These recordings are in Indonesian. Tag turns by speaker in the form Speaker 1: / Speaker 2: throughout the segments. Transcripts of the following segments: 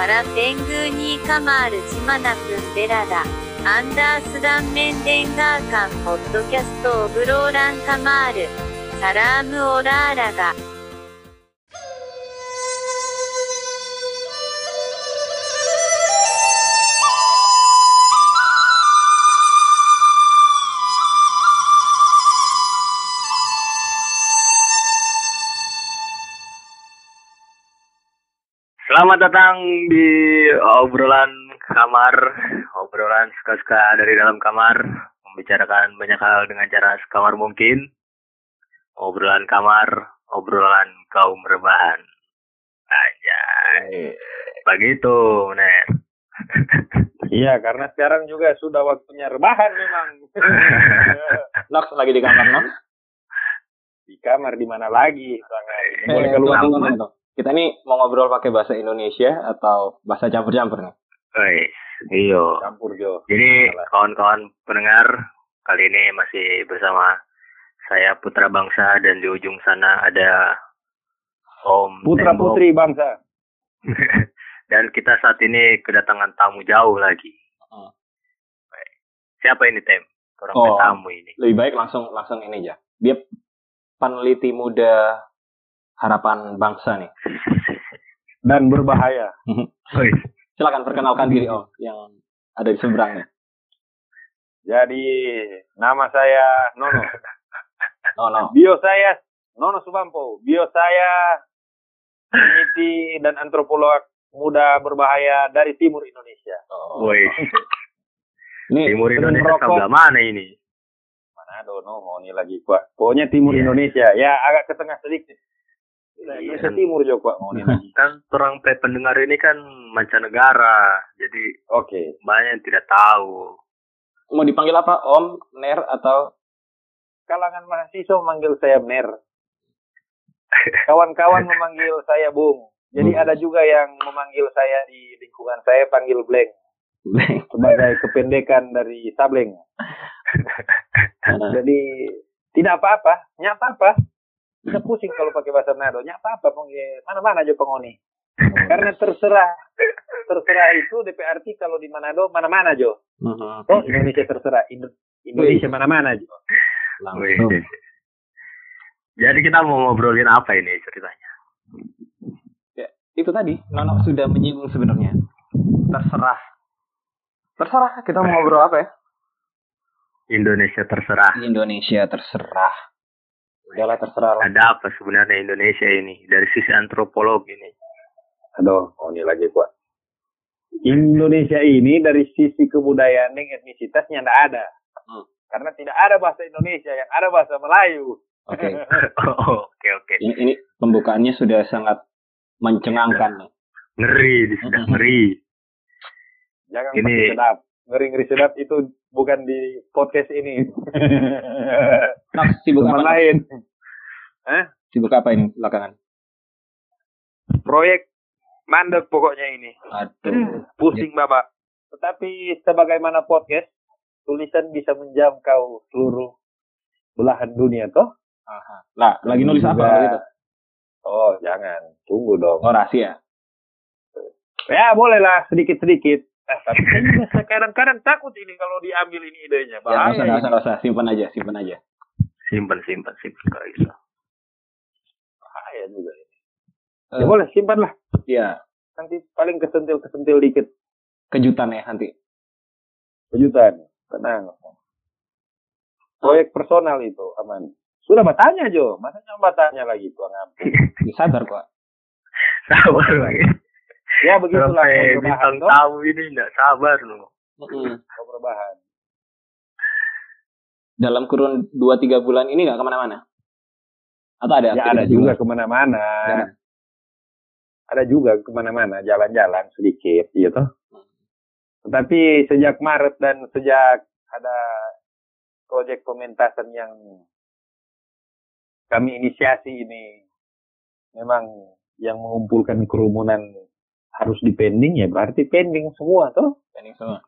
Speaker 1: パラペングーニーカマールジマナプンベラダ。アンダースダンメンデンガーカンポッドキャストオブローランカマール。サラームオラーラガ。
Speaker 2: Selamat datang di obrolan kamar, obrolan suka-suka dari dalam kamar, membicarakan banyak hal dengan cara sekamar mungkin. Obrolan kamar, obrolan kaum rebahan. Aja. Begitu, Ner.
Speaker 3: Iya, karena sekarang juga sudah waktunya rebahan memang.
Speaker 4: Nox lagi di kamar Nox.
Speaker 3: di kamar di mana lagi?
Speaker 4: Eh,
Speaker 3: Boleh keluar rumah.
Speaker 4: Kita ini mau ngobrol pakai bahasa Indonesia atau bahasa campur-campur nih?
Speaker 2: Woi, iyo.
Speaker 3: Campur Jo.
Speaker 2: Jadi kawan-kawan pendengar, kali ini masih bersama saya Putra Bangsa dan di ujung sana ada Om
Speaker 3: Putra
Speaker 2: Tembok.
Speaker 3: putri bangsa.
Speaker 2: dan kita saat ini kedatangan tamu jauh lagi. Baik. Siapa ini Tem? Orang
Speaker 4: Oh.
Speaker 2: tamu ini.
Speaker 4: Lebih baik langsung langsung ini aja. Dia peneliti muda harapan bangsa nih.
Speaker 3: Dan berbahaya.
Speaker 2: Woi,
Speaker 4: Silakan perkenalkan diri Om yang ada di seberangnya.
Speaker 3: Jadi nama saya Nono.
Speaker 4: Oh no.
Speaker 3: Bio saya Nono Subampo. Bio saya peneliti dan antropolog muda berbahaya dari timur Indonesia.
Speaker 4: Oh.
Speaker 2: woi.
Speaker 4: Ini
Speaker 2: Timur Indonesia sebelah mana ini?
Speaker 3: Manado, no, mau ini lagi Pak. Pokoknya timur
Speaker 2: Iya.
Speaker 3: Indonesia. Ya agak ke tengah sedikit.
Speaker 2: Iya.
Speaker 3: Indonesia timur Jo Pak mau.
Speaker 2: Kan orang pe- pendengar ini kan mancanegara, jadi
Speaker 3: Oke.
Speaker 2: banyak yang tidak tahu.
Speaker 4: mau dipanggil apa? Om, Ner atau
Speaker 3: Kalangan mahasiswa memanggil saya Mer. Kawan-kawan memanggil saya Bung. Jadi
Speaker 4: Hmm.
Speaker 3: ada juga yang memanggil saya di lingkungan saya panggil Bleng sebagai kependekan dari Sableng. Jadi tidak apa-apa, nyak apa-apa. Tidak pusing kalau pakai bahasa Manado, nyak apa-apa, panggil mana-mana aja pengoni. Karena terserah, terserah itu DP arti kalau di Manado mana-mana Jo.
Speaker 4: Mhm.
Speaker 3: Oh Indonesia terserah, Indo- Indonesia mana-mana Jo.
Speaker 4: Langsung.
Speaker 2: Jadi kita mau ngobrolin apa ini ceritanya?
Speaker 4: Itu tadi Nono sudah menyinggung sebenarnya. Terserah. Terserah kita mau ngobrol apa ya?
Speaker 2: Indonesia terserah.
Speaker 4: Indonesia terserah. Udahlah terserah lah.
Speaker 2: Ada apa sebenarnya Indonesia ini dari sisi antropolog ini?
Speaker 3: Aduh, oh ini lagi Pak. Indonesia ini dari sisi kebudayaan dan etnisitasnya tidak ada.
Speaker 4: Hmm.
Speaker 3: Karena tidak ada bahasa Indonesia, yang ada bahasa Melayu.
Speaker 4: Oke.
Speaker 2: Oke oke.
Speaker 4: Ini, ini pembukaannya sudah sangat mencengangkan.
Speaker 2: Ngeri, di sudah ngeri.
Speaker 3: Jangan
Speaker 2: Ini-
Speaker 3: sedap. Ngeri-ngeri sedap itu bukan di podcast ini.
Speaker 4: Nox, sibuk
Speaker 3: Tempat
Speaker 4: apa?
Speaker 3: lain.
Speaker 4: Sibuk apa ini belakangan?
Speaker 3: Proyek mandek pokoknya ini.
Speaker 4: Aduh.
Speaker 3: Pusing Bapak. Tetapi sebagaimana podcast, tulisan bisa menjangkau seluruh belahan dunia toh.
Speaker 4: Aha. Lah, lagi nulis apa
Speaker 3: Juga-
Speaker 4: gitu?
Speaker 3: Oh, jangan. Tunggu dong.
Speaker 4: Oh, rahasia.
Speaker 3: Ya, bolehlah sedikit-sedikit. Eh, tapi kadang-kadang takut ini kalau diambil ini idenya.
Speaker 4: Ya, nggak usah,
Speaker 3: Bahaya.
Speaker 4: nggak usah, nggak usah. Simpan aja, simpan aja.
Speaker 2: Simpan simpan simpan kalau bisa.
Speaker 3: Bahaya juga ini.
Speaker 4: Eh.
Speaker 3: Ya boleh, simpan lah.
Speaker 4: Iya,
Speaker 3: Nanti paling kesentil-kesentil dikit.
Speaker 4: kejutan ya nanti.
Speaker 3: Kejutan. Tenang. Proyek personal itu aman. Sudah bertanya Jo, masa yang bertanya lagi tuang ampun.
Speaker 4: Ya, sabar kok.
Speaker 2: Sabar lagi.
Speaker 3: Ya begitulah
Speaker 2: Sampai bintang
Speaker 3: toh.
Speaker 2: tamu ini nggak sabar loh.
Speaker 3: Kau berbahan.
Speaker 4: Dalam kurun 2-3 bulan ini nggak ke mana-mana? Atau ada?
Speaker 3: Ya ada juga
Speaker 4: luar?
Speaker 3: ke mana-mana.
Speaker 4: Ada.
Speaker 3: Ada juga ke mana-mana, jalan-jalan sedikit, gitu. Tetapi sejak Maret dan sejak ada proyek pementasan yang kami inisiasi ini, memang yang mengumpulkan kerumunan harus dipending ya berarti pending semua toh.
Speaker 4: Pending semua.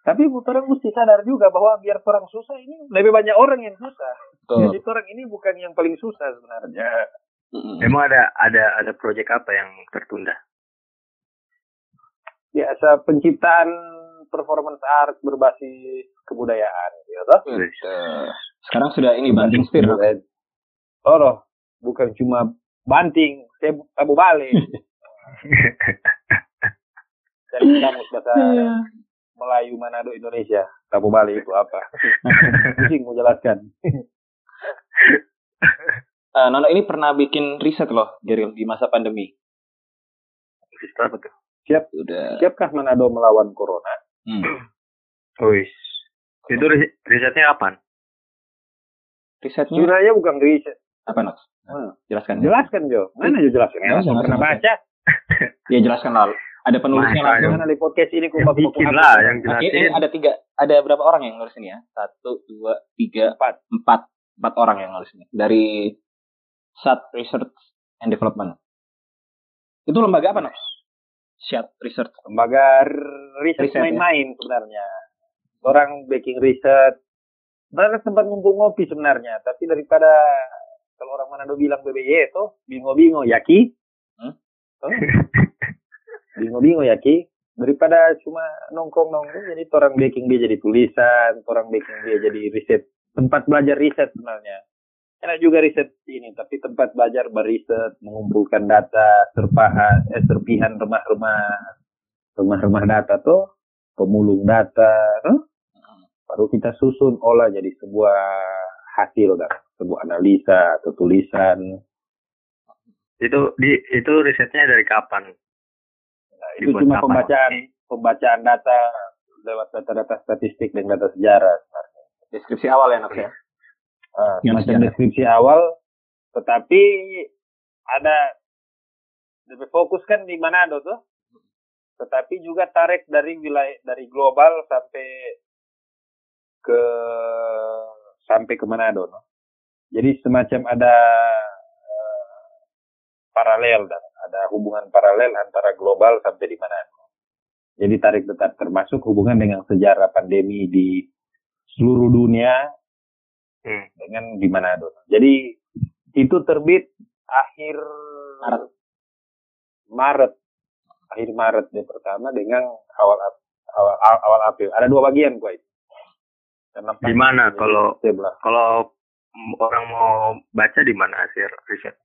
Speaker 3: Tapi orang mesti sadar juga bahwa biar orang susah ini lebih banyak orang yang susah.
Speaker 4: Betul.
Speaker 3: Jadi orang ini bukan yang paling susah sebenarnya.
Speaker 4: Mm-mm.
Speaker 2: Emang ada ada ada proyek apa yang tertunda?
Speaker 3: biasa penciptaan performance art berbasis kebudayaan gitu toh.
Speaker 4: Sekarang sudah ini banting setir.
Speaker 3: Oh, loh. bukan cuma banting, saya tabu balik. Cari kamus bahasa Melayu Manado Indonesia. Tabu balik itu apa? Pusing mau jelaskan.
Speaker 4: Eh, Nono ini pernah bikin riset loh dari di masa pandemi.
Speaker 2: Apa tuh?
Speaker 3: Siap,
Speaker 4: Udah.
Speaker 3: siapkah Manado melawan corona?
Speaker 4: Hmm.
Speaker 2: Wis. Itu ris- risetnya kapan?
Speaker 4: Risetnya
Speaker 3: Sebenarnya bukan riset.
Speaker 4: apa Nok?
Speaker 3: Hmm.
Speaker 4: Jelaskan.
Speaker 3: Jelaskan Jo. Mana Jo jelaskan?
Speaker 4: Ya,
Speaker 3: pernah
Speaker 4: jelaskan.
Speaker 3: baca.
Speaker 4: Ya jelaskan lalu. Ada penulisnya
Speaker 2: Masa,
Speaker 4: langsung.
Speaker 3: Mana di podcast ini kok
Speaker 2: bikin lah, yang
Speaker 4: Oke, ini
Speaker 2: jelasin.
Speaker 4: ada tiga, ada berapa orang yang nulis ini ya? Satu, dua, tiga,
Speaker 3: Empat.
Speaker 4: empat, empat orang yang nulis ini dari SAT Research and Development. Itu lembaga apa, Nok? SAT Research.
Speaker 3: lembaga riset
Speaker 4: Riset, ya?
Speaker 3: main-main sebenarnya. Orang baking riset. Sebenarnya tempat ngumpul ngopi sebenarnya. Tapi daripada kalau orang Manado bilang BBY itu bingo-bingo yaki. Oh. bingo-bingo yaki. Daripada cuma nongkrong-nongkrong jadi orang baking dia jadi tulisan, orang baking dia jadi riset. Tempat belajar riset sebenarnya. Enak juga riset ini, tapi tempat belajar beriset, mengumpulkan data, serpahan, eh, serpihan remah-remah rumah-rumah data tuh pemulung data huh? baru kita susun olah jadi sebuah hasil kan sebuah analisa atau tulisan
Speaker 2: Itu di itu risetnya dari kapan?
Speaker 3: Nah, itu
Speaker 2: Dibuat
Speaker 3: cuma
Speaker 2: kapan?
Speaker 3: pembacaan pembacaan data lewat data-data statistik dan data sejarah sebenarnya.
Speaker 4: Deskripsi awal ya, Nok ya?
Speaker 3: Ah,
Speaker 4: Yang
Speaker 3: semacam
Speaker 4: sejarah.
Speaker 3: deskripsi awal tetapi ada lebih fokus kan di Manado tuh tetapi juga tarik dari wilayah dari global sampai ke sampai ke Manado no? jadi semacam ada eh, paralel dan ada hubungan paralel antara global sampai di Manado jadi tarik tetap termasuk hubungan dengan sejarah pandemi di seluruh dunia
Speaker 2: Hmm.
Speaker 3: dengan di Manado. Jadi itu terbit akhir
Speaker 4: Maret.
Speaker 3: Maret. Akhir Maret yang pertama dengan awal awal, awal, April. Ada dua bagian gua itu.
Speaker 2: Di mana kalau kalau orang mau baca di mana hasil riset?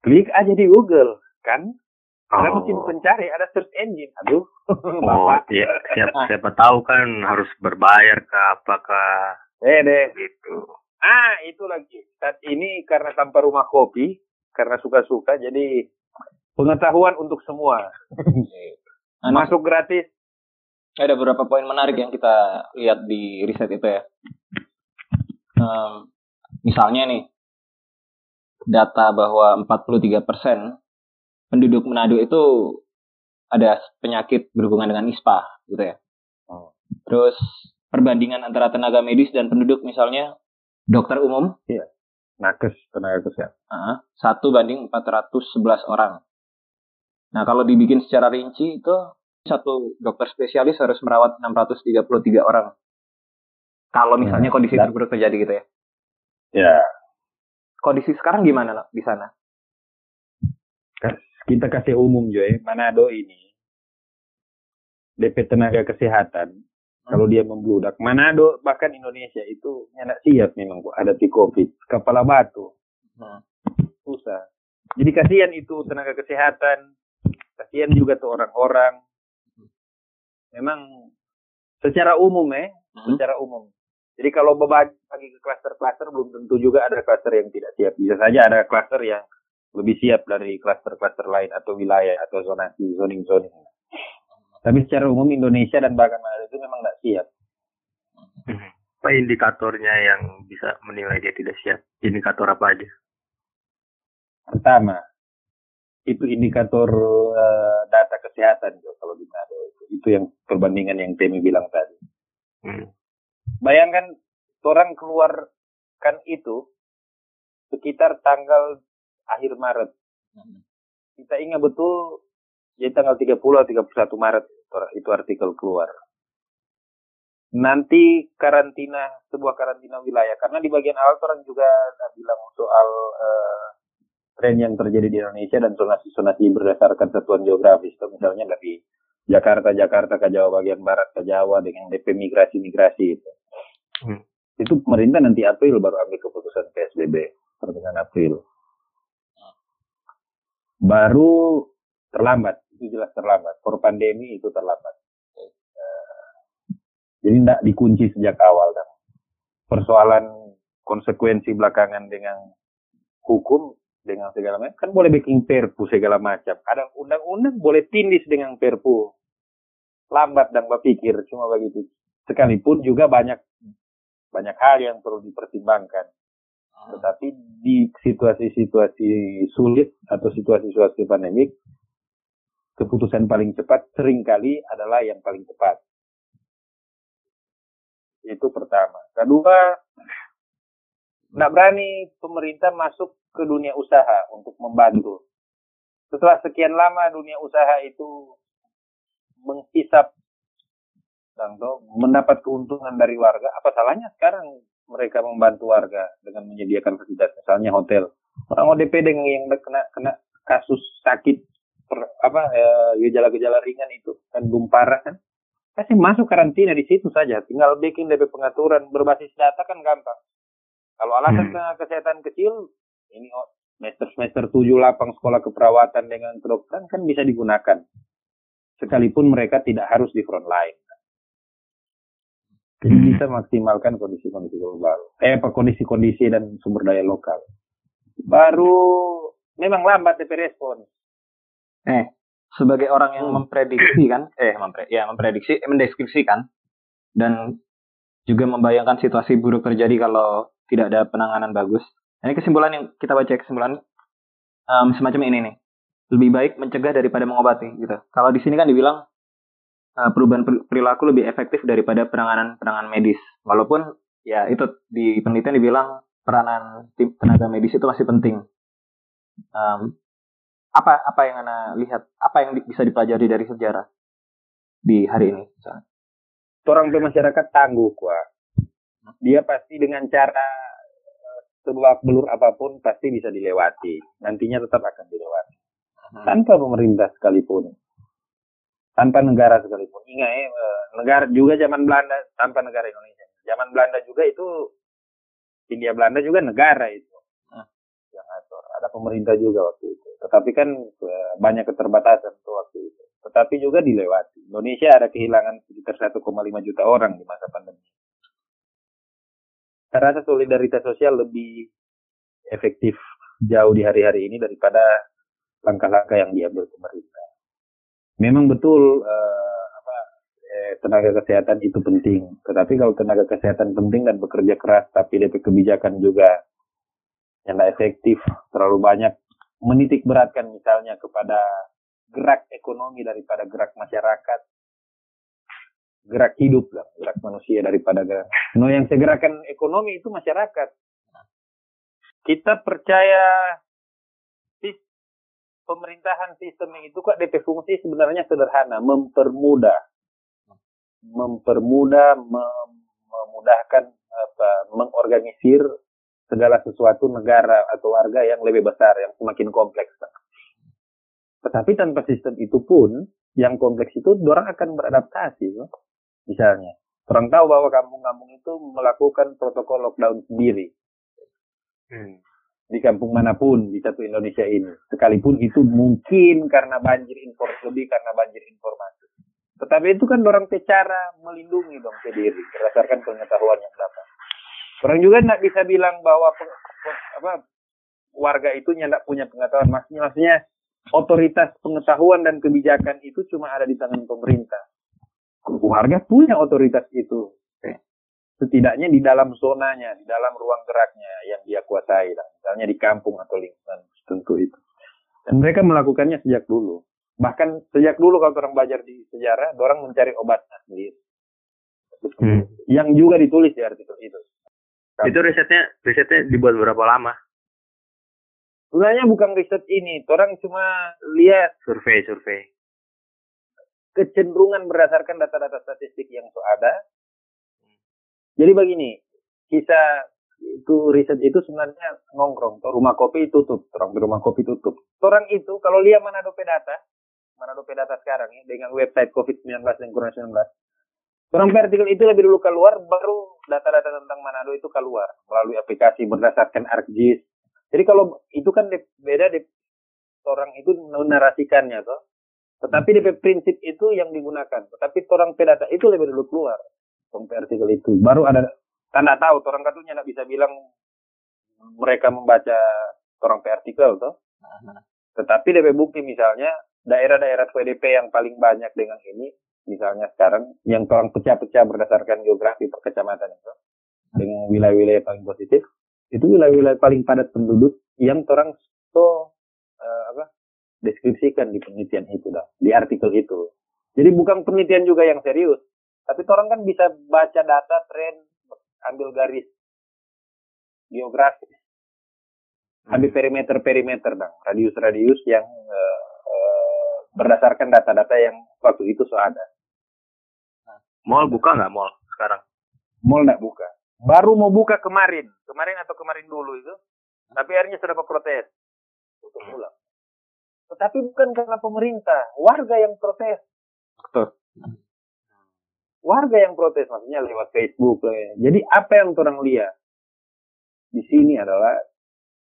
Speaker 3: Klik aja di Google kan? Ada
Speaker 2: Oh,
Speaker 3: mesin pencari, ada search engine. Aduh,
Speaker 2: oh
Speaker 3: Bapak.
Speaker 2: iya, siap,
Speaker 4: Ah.
Speaker 2: siapa tahu kan harus berbayar ke apakah
Speaker 3: Eh deh.
Speaker 2: gitu.
Speaker 3: Ah, itu lagi. Saat ini karena tanpa rumah kopi, karena suka-suka, jadi pengetahuan untuk semua. Masuk gratis.
Speaker 4: ada beberapa poin menarik yang kita lihat di riset itu ya. Em, misalnya nih, data bahwa 43% penduduk Manado itu ada penyakit berhubungan dengan ISPA gitu ya.
Speaker 3: Oh.
Speaker 4: Terus perbandingan antara tenaga medis dan penduduk misalnya dokter umum
Speaker 3: Nakes, tenaga kesehatan.
Speaker 4: ah, satu banding 411 orang. Nah kalau dibikin secara rinci itu satu dokter spesialis harus merawat 633 orang. Kalau misalnya
Speaker 3: Hmm,
Speaker 4: kondisi terburuk terjadi gitu ya.
Speaker 3: Ya,
Speaker 4: Kondisi sekarang gimana Nok, di sana?
Speaker 3: kita kasih umum Joy, Manado ini? DP tenaga kesehatan kalau dia membludak Manado bahkan Indonesia itu nggak siap memang kok hadapi Covid. Kepala batu.
Speaker 4: Hmm.
Speaker 3: susah. Jadi kasihan itu tenaga kesehatan. Kasihan juga tuh orang-orang. Memang secara umum eh.
Speaker 4: Hmm.
Speaker 3: secara umum jadi kalau berbagi bagi ke klaster-klaster belum tentu juga ada klaster yang tidak siap bisa saja ada klaster yang lebih siap dari klaster-klaster lain atau wilayah atau zonasi zoning-zoning tapi secara umum Indonesia dan bahkan Manado itu memang nggak siap
Speaker 2: Apa indikatornya yang bisa menilai dia tidak siap? Indikator apa aja?
Speaker 3: pertama itu indikator eh, data kesehatan kalau di Manado itu itu yang perbandingan yang Temi bilang tadi
Speaker 2: Hmm.
Speaker 3: Bayangkan orang keluarkan itu sekitar tanggal akhir Maret.
Speaker 4: Hmm.
Speaker 3: kita ingat betul jadi tanggal 30 atau 31 Maret itu artikel keluar. Nanti karantina sebuah karantina wilayah. Karena di bagian awal orang juga bilang soal eh, tren yang terjadi di Indonesia dan zonasi-zonasi berdasarkan satuan geografis. Itu misalnya dari Jakarta Jakarta ke Jawa bagian barat ke Jawa dengan DP migrasi migrasi itu
Speaker 2: Hmm.
Speaker 3: itu pemerintah nanti April baru ambil keputusan PSBB pertengahan April. Baru terlambat itu jelas terlambat. For pandemi itu terlambat. Eh, jadi tidak dikunci sejak awal kan persoalan konsekuensi belakangan dengan hukum dengan segala macam kan boleh bikin perpu segala macam. Ada undang-undang boleh tindis dengan perpu. Lambat dan berpikir. Cuma begitu. Sekalipun juga banyak banyak hal yang perlu dipertimbangkan. Tetapi di situasi-situasi sulit atau situasi-situasi pandemik keputusan paling cepat sering kali adalah yang paling cepat itu pertama. Kedua nggak berani pemerintah masuk ke dunia usaha untuk membantu. Setelah sekian lama dunia usaha itu menghisap tuh, mendapat keuntungan dari warga, apa salahnya sekarang mereka membantu warga dengan menyediakan fasilitas, misalnya hotel. Orang ODP dengan yang kena kena kasus sakit per, apa eh, gejala-gejala ringan itu kan belum parah kan, kasih masuk karantina di situ saja, tinggal bikin DP pengaturan berbasis data kan gampang. Kalau alasan
Speaker 2: Hmm.
Speaker 3: kesehatan kecil, ini oh, semester-semester tujuh lapang sekolah keperawatan dengan kedokteran kan bisa digunakan. Sekalipun mereka tidak harus di front line. Jadi
Speaker 2: Hmm.
Speaker 3: bisa maksimalkan kondisi-kondisi global. Eh, apa kondisi-kondisi dan sumber daya lokal. Baru memang lambat DP respon.
Speaker 4: Eh, sebagai orang yang
Speaker 3: Hmm.
Speaker 4: memprediksi kan, eh mempre, ya memprediksi, eh, mendeskripsikan dan juga membayangkan situasi buruk terjadi kalau tidak ada penanganan bagus. Ini kesimpulan yang kita baca kesimpulan em, semacam ini nih. Lebih baik mencegah daripada mengobati gitu. Kalau di sini kan dibilang eh, perubahan per- perilaku lebih efektif daripada penanganan penanganan medis. Walaupun ya itu di penelitian dibilang peranan tim tenaga medis itu masih penting. Em, apa apa yang anda lihat apa yang di- bisa dipelajari dari sejarah di hari ini misalnya?
Speaker 3: Orang masyarakat tangguh, kuat. Dia pasti dengan cara eh, sebelak belur apa pun pasti bisa dilewati. Nantinya tetap akan dilewati. tanpa pemerintah sekalipun, tanpa negara sekalipun. Ingat ya, eh, negara juga zaman Belanda tanpa negara Indonesia. Zaman Belanda juga itu India Belanda juga negara itu
Speaker 4: Hmm.
Speaker 3: yang atur. Ada pemerintah juga waktu itu. Tetapi kan eh, banyak keterbatasan tuh waktu itu. Tetapi juga dilewati. Indonesia ada kehilangan sekitar 1,5 juta orang di masa pandemi. Saya rasa solidaritas sosial lebih efektif jauh di hari-hari ini daripada langkah-langkah yang diambil pemerintah. Memang betul eh, apa, eh, tenaga kesehatan itu penting, tetapi kalau tenaga kesehatan penting dan bekerja keras, tapi DP kebijakan juga yang tidak efektif, terlalu banyak menitik beratkan misalnya kepada gerak ekonomi daripada gerak masyarakat, gerak hidup lah, gerak manusia daripada gerak. No yang segerakan ekonomi itu masyarakat. Kita percaya pemerintahan sistem itu kok DP fungsi sebenarnya sederhana, mempermudah, mempermudah, mem- memudahkan apa, mengorganisir segala sesuatu negara atau warga yang lebih besar, yang semakin kompleks. Tetapi tanpa sistem itu pun, yang kompleks itu orang akan beradaptasi. Misalnya, orang tahu bahwa kampung-kampung itu melakukan protokol lockdown sendiri
Speaker 2: Hmm.
Speaker 3: Di kampung mana pun di satu Indonesia ini. Sekalipun itu mungkin karena banjir informasi, lebih karena banjir informasi. Tetapi itu kan orang cara melindungi dong diri berdasarkan pengetahuan yang dapat. Orang juga tidak bisa bilang bahwa apa warga itu tidak punya pengetahuan. Maksudnya, maksudnya otoritas pengetahuan dan kebijakan itu cuma ada di tangan pemerintah. Warga punya otoritas itu. Setidaknya di dalam zonanya, di dalam ruang geraknya yang dia kuasai. lah. Misalnya di kampung atau lingkungan tentu itu. Dan mereka melakukannya sejak dulu. Bahkan sejak dulu kalau orang belajar di sejarah, orang mencari obatnya sendiri.
Speaker 2: Hmm.
Speaker 3: Yang juga ditulis di artikel itu.
Speaker 2: Itu risetnya risetnya dibuat berapa lama?
Speaker 3: Sebenarnya bukan riset ini, orang cuma lihat
Speaker 2: Survei survei.
Speaker 3: kecenderungan berdasarkan data-data statistik yang so ada. Jadi begini, kisah itu riset itu sebenarnya ngongkrong. Tuh, rumah kopi tutup, orang rumah kopi tutup. Orang itu kalau lihat mana dope data, Manado Pedata sekarang ya, dengan website COVID-19 dan Corona 19. Orang artikel itu lebih dulu keluar, baru data-data tentang Manado itu keluar melalui aplikasi berdasarkan ArcGIS. Jadi kalau itu kan beda di orang itu menarasikannya toh. Tetapi DP prinsip itu yang digunakan. Tetapi orang pedata itu lebih dulu keluar. Sampai artikel itu. Baru ada tanda tahu. Orang katanya tidak bisa bilang mereka membaca orang artikel toh. Tetapi DP bukti misalnya daerah-daerah PDP yang paling banyak dengan ini misalnya sekarang yang orang pecah-pecah berdasarkan geografi per kecamatan itu dengan wilayah-wilayah paling positif itu wilayah-wilayah paling padat penduduk yang orang so uh, apa deskripsikan di penelitian itu dah di artikel itu jadi bukan penelitian juga yang serius tapi orang kan bisa baca data tren ambil garis geografis ambil perimeter-perimeter dong radius-radius yang uh, uh, berdasarkan data-data yang waktu itu so ada.
Speaker 2: Mall buka nggak mall sekarang?
Speaker 3: Mall nggak buka. Baru mau buka kemarin, kemarin atau kemarin dulu itu. Tapi akhirnya sudah protes untuk pulang. Tetapi bukan karena pemerintah, warga yang protes.
Speaker 4: Betul.
Speaker 3: Warga yang protes, maksudnya lewat Facebook. Jadi apa yang orang lihat di sini adalah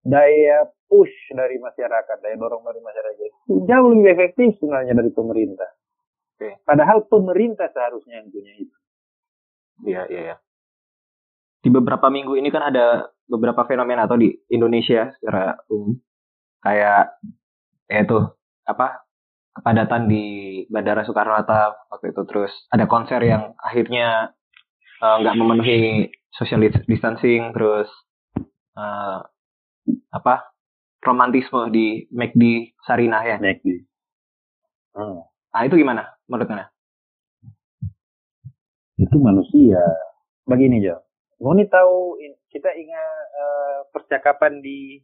Speaker 3: daya push dari masyarakat, daya dorong dari masyarakat jauh lebih efektif sebenarnya dari pemerintah.
Speaker 4: Oke.
Speaker 3: Padahal pemerintah seharusnya yang punya itu.
Speaker 4: Iya, iya, iya. Di beberapa minggu ini kan ada beberapa fenomena atau di Indonesia secara umum kayak yaitu apa kepadatan di Bandara Soekarno Hatta waktu itu terus ada konser yang akhirnya eh, nggak uh, memenuhi social distancing terus uh, apa romantisme di McD Sarinah ya.
Speaker 3: McD. Hmm.
Speaker 4: Nah itu gimana menurut Anda?
Speaker 3: Itu manusia. Begini Jo. Ngoni tahu kita ingat uh, percakapan di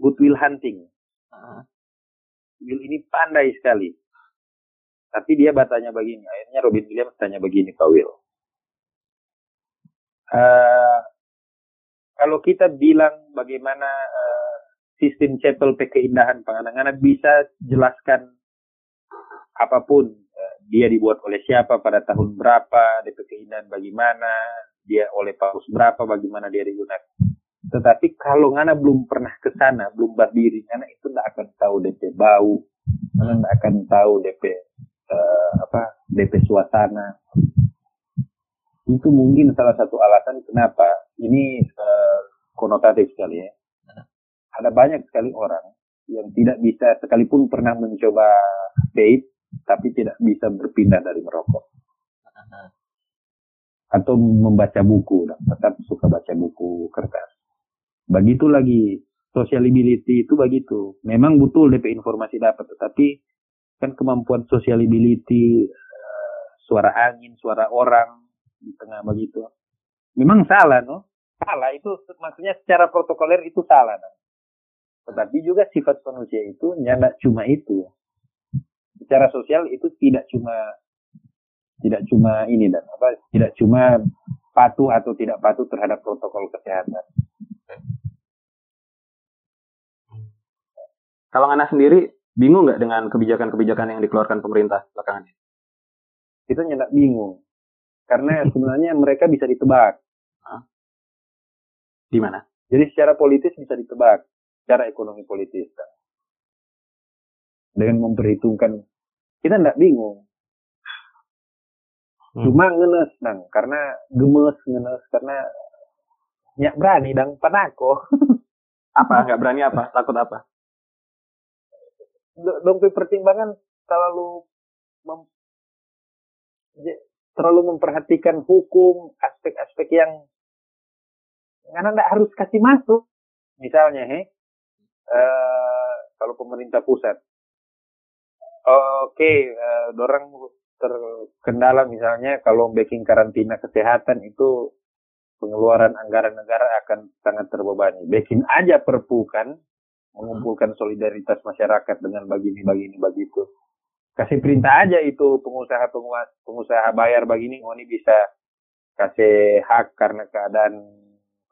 Speaker 3: Goodwill Hunting. Uh. Will ini pandai sekali. Tapi dia batanya begini. Akhirnya Robin Williams tanya begini Pak Will. Uh, kalau kita bilang bagaimana uh, sistem CEPEL keindahan Pangandaran bisa jelaskan apa pun uh, dia dibuat oleh siapa pada tahun berapa DP keindahan bagaimana dia oleh paus berapa bagaimana dia digunakan tetapi kalau Ngana belum pernah ke sana belum berdiri Ngana itu tidak akan tahu DP bau Ngana tidak akan tahu DP uh, eh, apa DP suasana itu mungkin salah satu alasan kenapa ini uh, konotatif sekali ya. Ada banyak sekali orang yang tidak bisa sekalipun pernah mencoba vape tapi tidak bisa berpindah dari merokok. Atau membaca buku, tetap suka baca buku kertas. Begitu lagi sociability itu begitu. Memang betul DP informasi dapat, tetapi kan kemampuan sociability, uh, suara angin, suara orang, di tengah begitu. Memang salah, no? Salah itu maksudnya secara protokoler itu salah, no? Tetapi juga sifat manusia itu nyanda cuma itu. Secara sosial itu tidak cuma tidak cuma ini dan apa tidak cuma patuh atau tidak patuh terhadap protokol kesehatan.
Speaker 4: Kalau Ana sendiri bingung nggak dengan kebijakan-kebijakan yang dikeluarkan pemerintah belakangan ini?
Speaker 3: Kita nyendak bingung. Karena sebenarnya mereka bisa ditebak.
Speaker 4: Di mana?
Speaker 3: Jadi secara politis bisa ditebak, secara ekonomi politis. Dengan memperhitungkan, kita tidak bingung. Hmm. Cuma ngenes, dang, karena gemes ngenes, karena nyak berani, dang, panako.
Speaker 4: apa? Nggak berani apa? Takut apa?
Speaker 3: Dompet pertimbangan terlalu mem terlalu memperhatikan hukum, aspek-aspek yang karena tidak harus kasih masuk. Misalnya, he, uh, kalau pemerintah pusat, oke, okay, uh, dorang terkendala misalnya kalau backing karantina kesehatan itu pengeluaran anggaran negara akan sangat terbebani. Backing aja perpu kan, mengumpulkan solidaritas masyarakat dengan begini, begini, begitu kasih perintah aja itu pengusaha pengusaha pengusaha bayar begini oh ini bisa kasih hak karena keadaan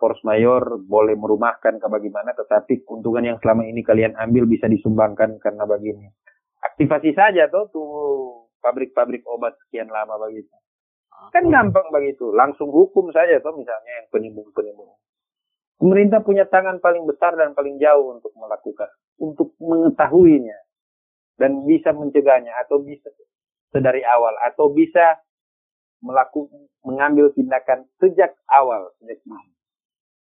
Speaker 3: force mayor boleh merumahkan ke bagaimana tetapi keuntungan yang selama ini kalian ambil bisa disumbangkan karena begini aktivasi saja tuh tuh pabrik-pabrik obat sekian lama begitu. Kan gampang begitu, langsung hukum saja tuh misalnya yang penimbun-penimbun. Pemerintah punya tangan paling besar dan paling jauh untuk melakukan, untuk mengetahuinya dan bisa mencegahnya atau bisa sedari awal atau bisa melakukan mengambil tindakan sejak awal sejak ini.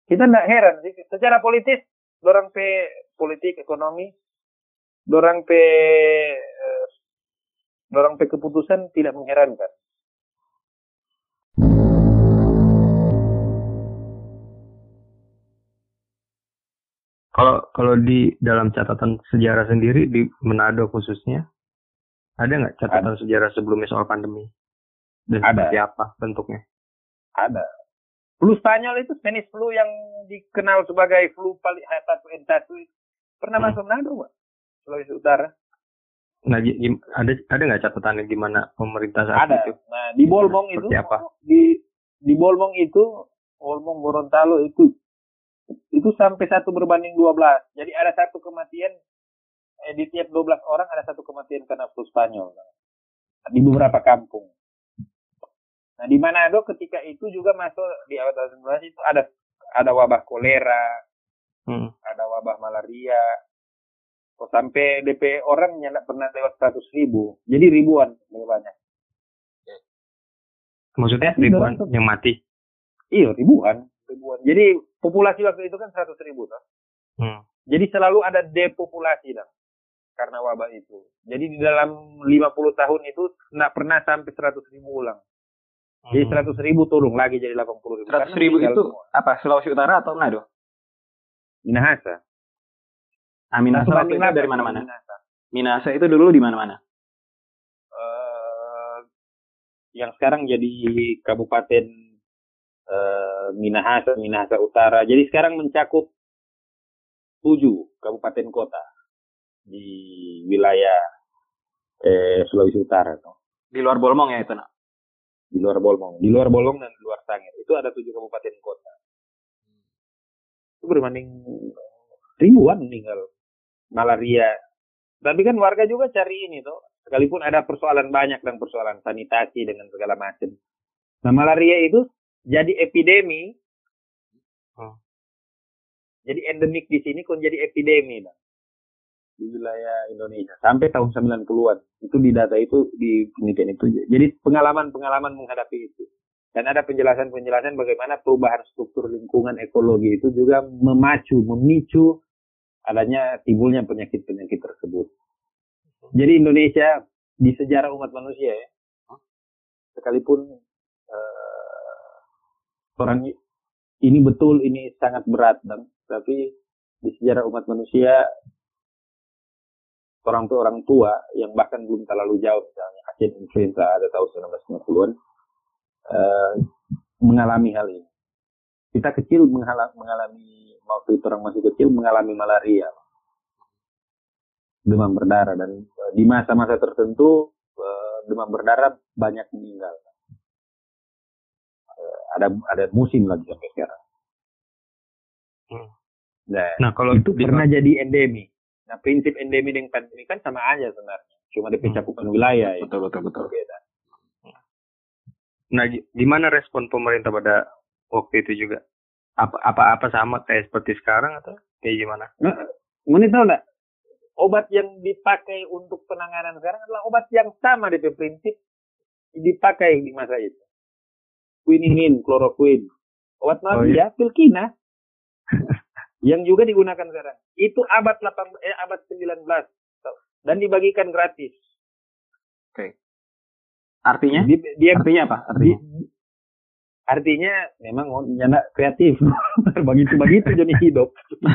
Speaker 3: Kita tidak heran sih secara politis dorang pe politik ekonomi dorang pe eh, dorang pe keputusan tidak mengherankan.
Speaker 2: Kalau kalau di dalam catatan sejarah sendiri di Manado khususnya ada nggak catatan sejarah sebelumnya soal pandemi? Dan
Speaker 3: Ada.
Speaker 2: seperti apa bentuknya?
Speaker 3: Ada. Flu Spanyol itu Spanish flu yang dikenal sebagai flu paling H1N1 itu pernah
Speaker 2: Hmm.
Speaker 3: masuk Manado, Pak. Sulawesi Utara.
Speaker 2: Nah, ada ada nggak catatannya gimana pemerintah saat
Speaker 3: Ada.
Speaker 2: itu?
Speaker 3: Nah, di Bolmong itu
Speaker 2: apa?
Speaker 3: di di Bolmong itu Bolmong Gorontalo itu itu sampai satu berbanding 12. Jadi ada satu kematian eh, di tiap 12 orang ada satu kematian karena flu Spanyol. Di beberapa kampung. Nah, di Manado ketika itu juga masuk di awal tahun 19 itu ada ada wabah kolera,
Speaker 2: Hmm.
Speaker 3: ada wabah malaria. Kok sampai DP orang yang nggak pernah lewat 100 ribu. Jadi ribuan lebih banyak.
Speaker 2: Maksudnya ribuan yang mati?
Speaker 3: Iya, ribuan. Ribuan. Jadi populasi waktu itu kan 100 ribu. Toh.
Speaker 2: Hmm.
Speaker 3: Jadi selalu ada depopulasi dah. Karena wabah itu. Jadi di dalam 50 tahun itu nggak pernah sampai 100 ribu ulang. Jadi
Speaker 2: Hmm.
Speaker 3: 100 ribu turun lagi jadi 80 ribu.
Speaker 4: 100
Speaker 3: Karena
Speaker 4: ribu itu
Speaker 3: semua.
Speaker 4: apa? Sulawesi Utara atau Manado?
Speaker 3: Minahasa.
Speaker 4: Ah, Minahasa
Speaker 3: banding
Speaker 4: itu dari mana-mana.
Speaker 3: Minahasa.
Speaker 4: Minahasa itu dulu di mana-mana.
Speaker 3: Eh, yang sekarang jadi kabupaten eh, Minahasa, Minahasa Utara. Jadi sekarang mencakup tujuh kabupaten kota di wilayah eh, Sulawesi Utara. Tuh.
Speaker 4: Di luar Bolmong ya itu, nak.
Speaker 3: Di luar Bolmong. Di luar Bolmong dan di luar Sangir. Itu ada tujuh kabupaten kota. Itu berbanding ribuan meninggal. Malaria. Tapi kan warga juga cari ini tuh. Sekalipun ada persoalan banyak dan persoalan sanitasi dengan segala macam. Nah malaria itu jadi epidemi.
Speaker 2: Hmm.
Speaker 3: Jadi endemik di sini kon jadi epidemi. Bang. Di wilayah Indonesia. Sampai tahun 90-an. Itu di data itu, di penelitian itu. Jadi pengalaman-pengalaman menghadapi itu. Dan ada penjelasan-penjelasan bagaimana perubahan struktur lingkungan ekologi itu juga memacu, memicu adanya timbulnya penyakit-penyakit tersebut. Jadi Indonesia di sejarah umat manusia ya, sekalipun eh, orang ini betul ini sangat berat dan tapi di sejarah umat manusia orang tua orang tua yang bahkan belum terlalu jauh misalnya Aceh influenza ada tahun 1950-an eh, mengalami hal ini. Kita kecil mengalami waktu itu orang masih kecil mengalami malaria, demam berdarah dan eh, di masa-masa tertentu eh, demam berdarah banyak meninggal. Ada ada musim lagi sampai sekarang.
Speaker 2: Hmm.
Speaker 3: Nah,
Speaker 2: Nah, kalau
Speaker 3: itu pernah jadi endemi. Nah, prinsip endemi dengan pandemi kan sama aja sebenarnya. Cuma di
Speaker 2: Hmm.
Speaker 3: cakupan wilayah ya.
Speaker 4: Betul, betul, betul.
Speaker 3: Berbeda.
Speaker 2: Nah, gi- gimana respon pemerintah pada waktu itu juga? Apa apa apa sama kayak seperti sekarang atau kayak gimana?
Speaker 3: Nah, Muni tahu nggak? Obat yang dipakai untuk penanganan sekarang adalah obat yang sama di prinsip dipakai di masa itu. Quininin, chloroquine. Obat
Speaker 2: Oh,
Speaker 3: malaria, pilkina. yang juga digunakan sekarang. Itu abad 8 eh, abad 19 dan dibagikan gratis.
Speaker 4: Artinya?
Speaker 3: Di- dia
Speaker 4: Artinya apa? Artinya?
Speaker 3: di- artinya memang oh, nyana kreatif begitu begitu jadi hidup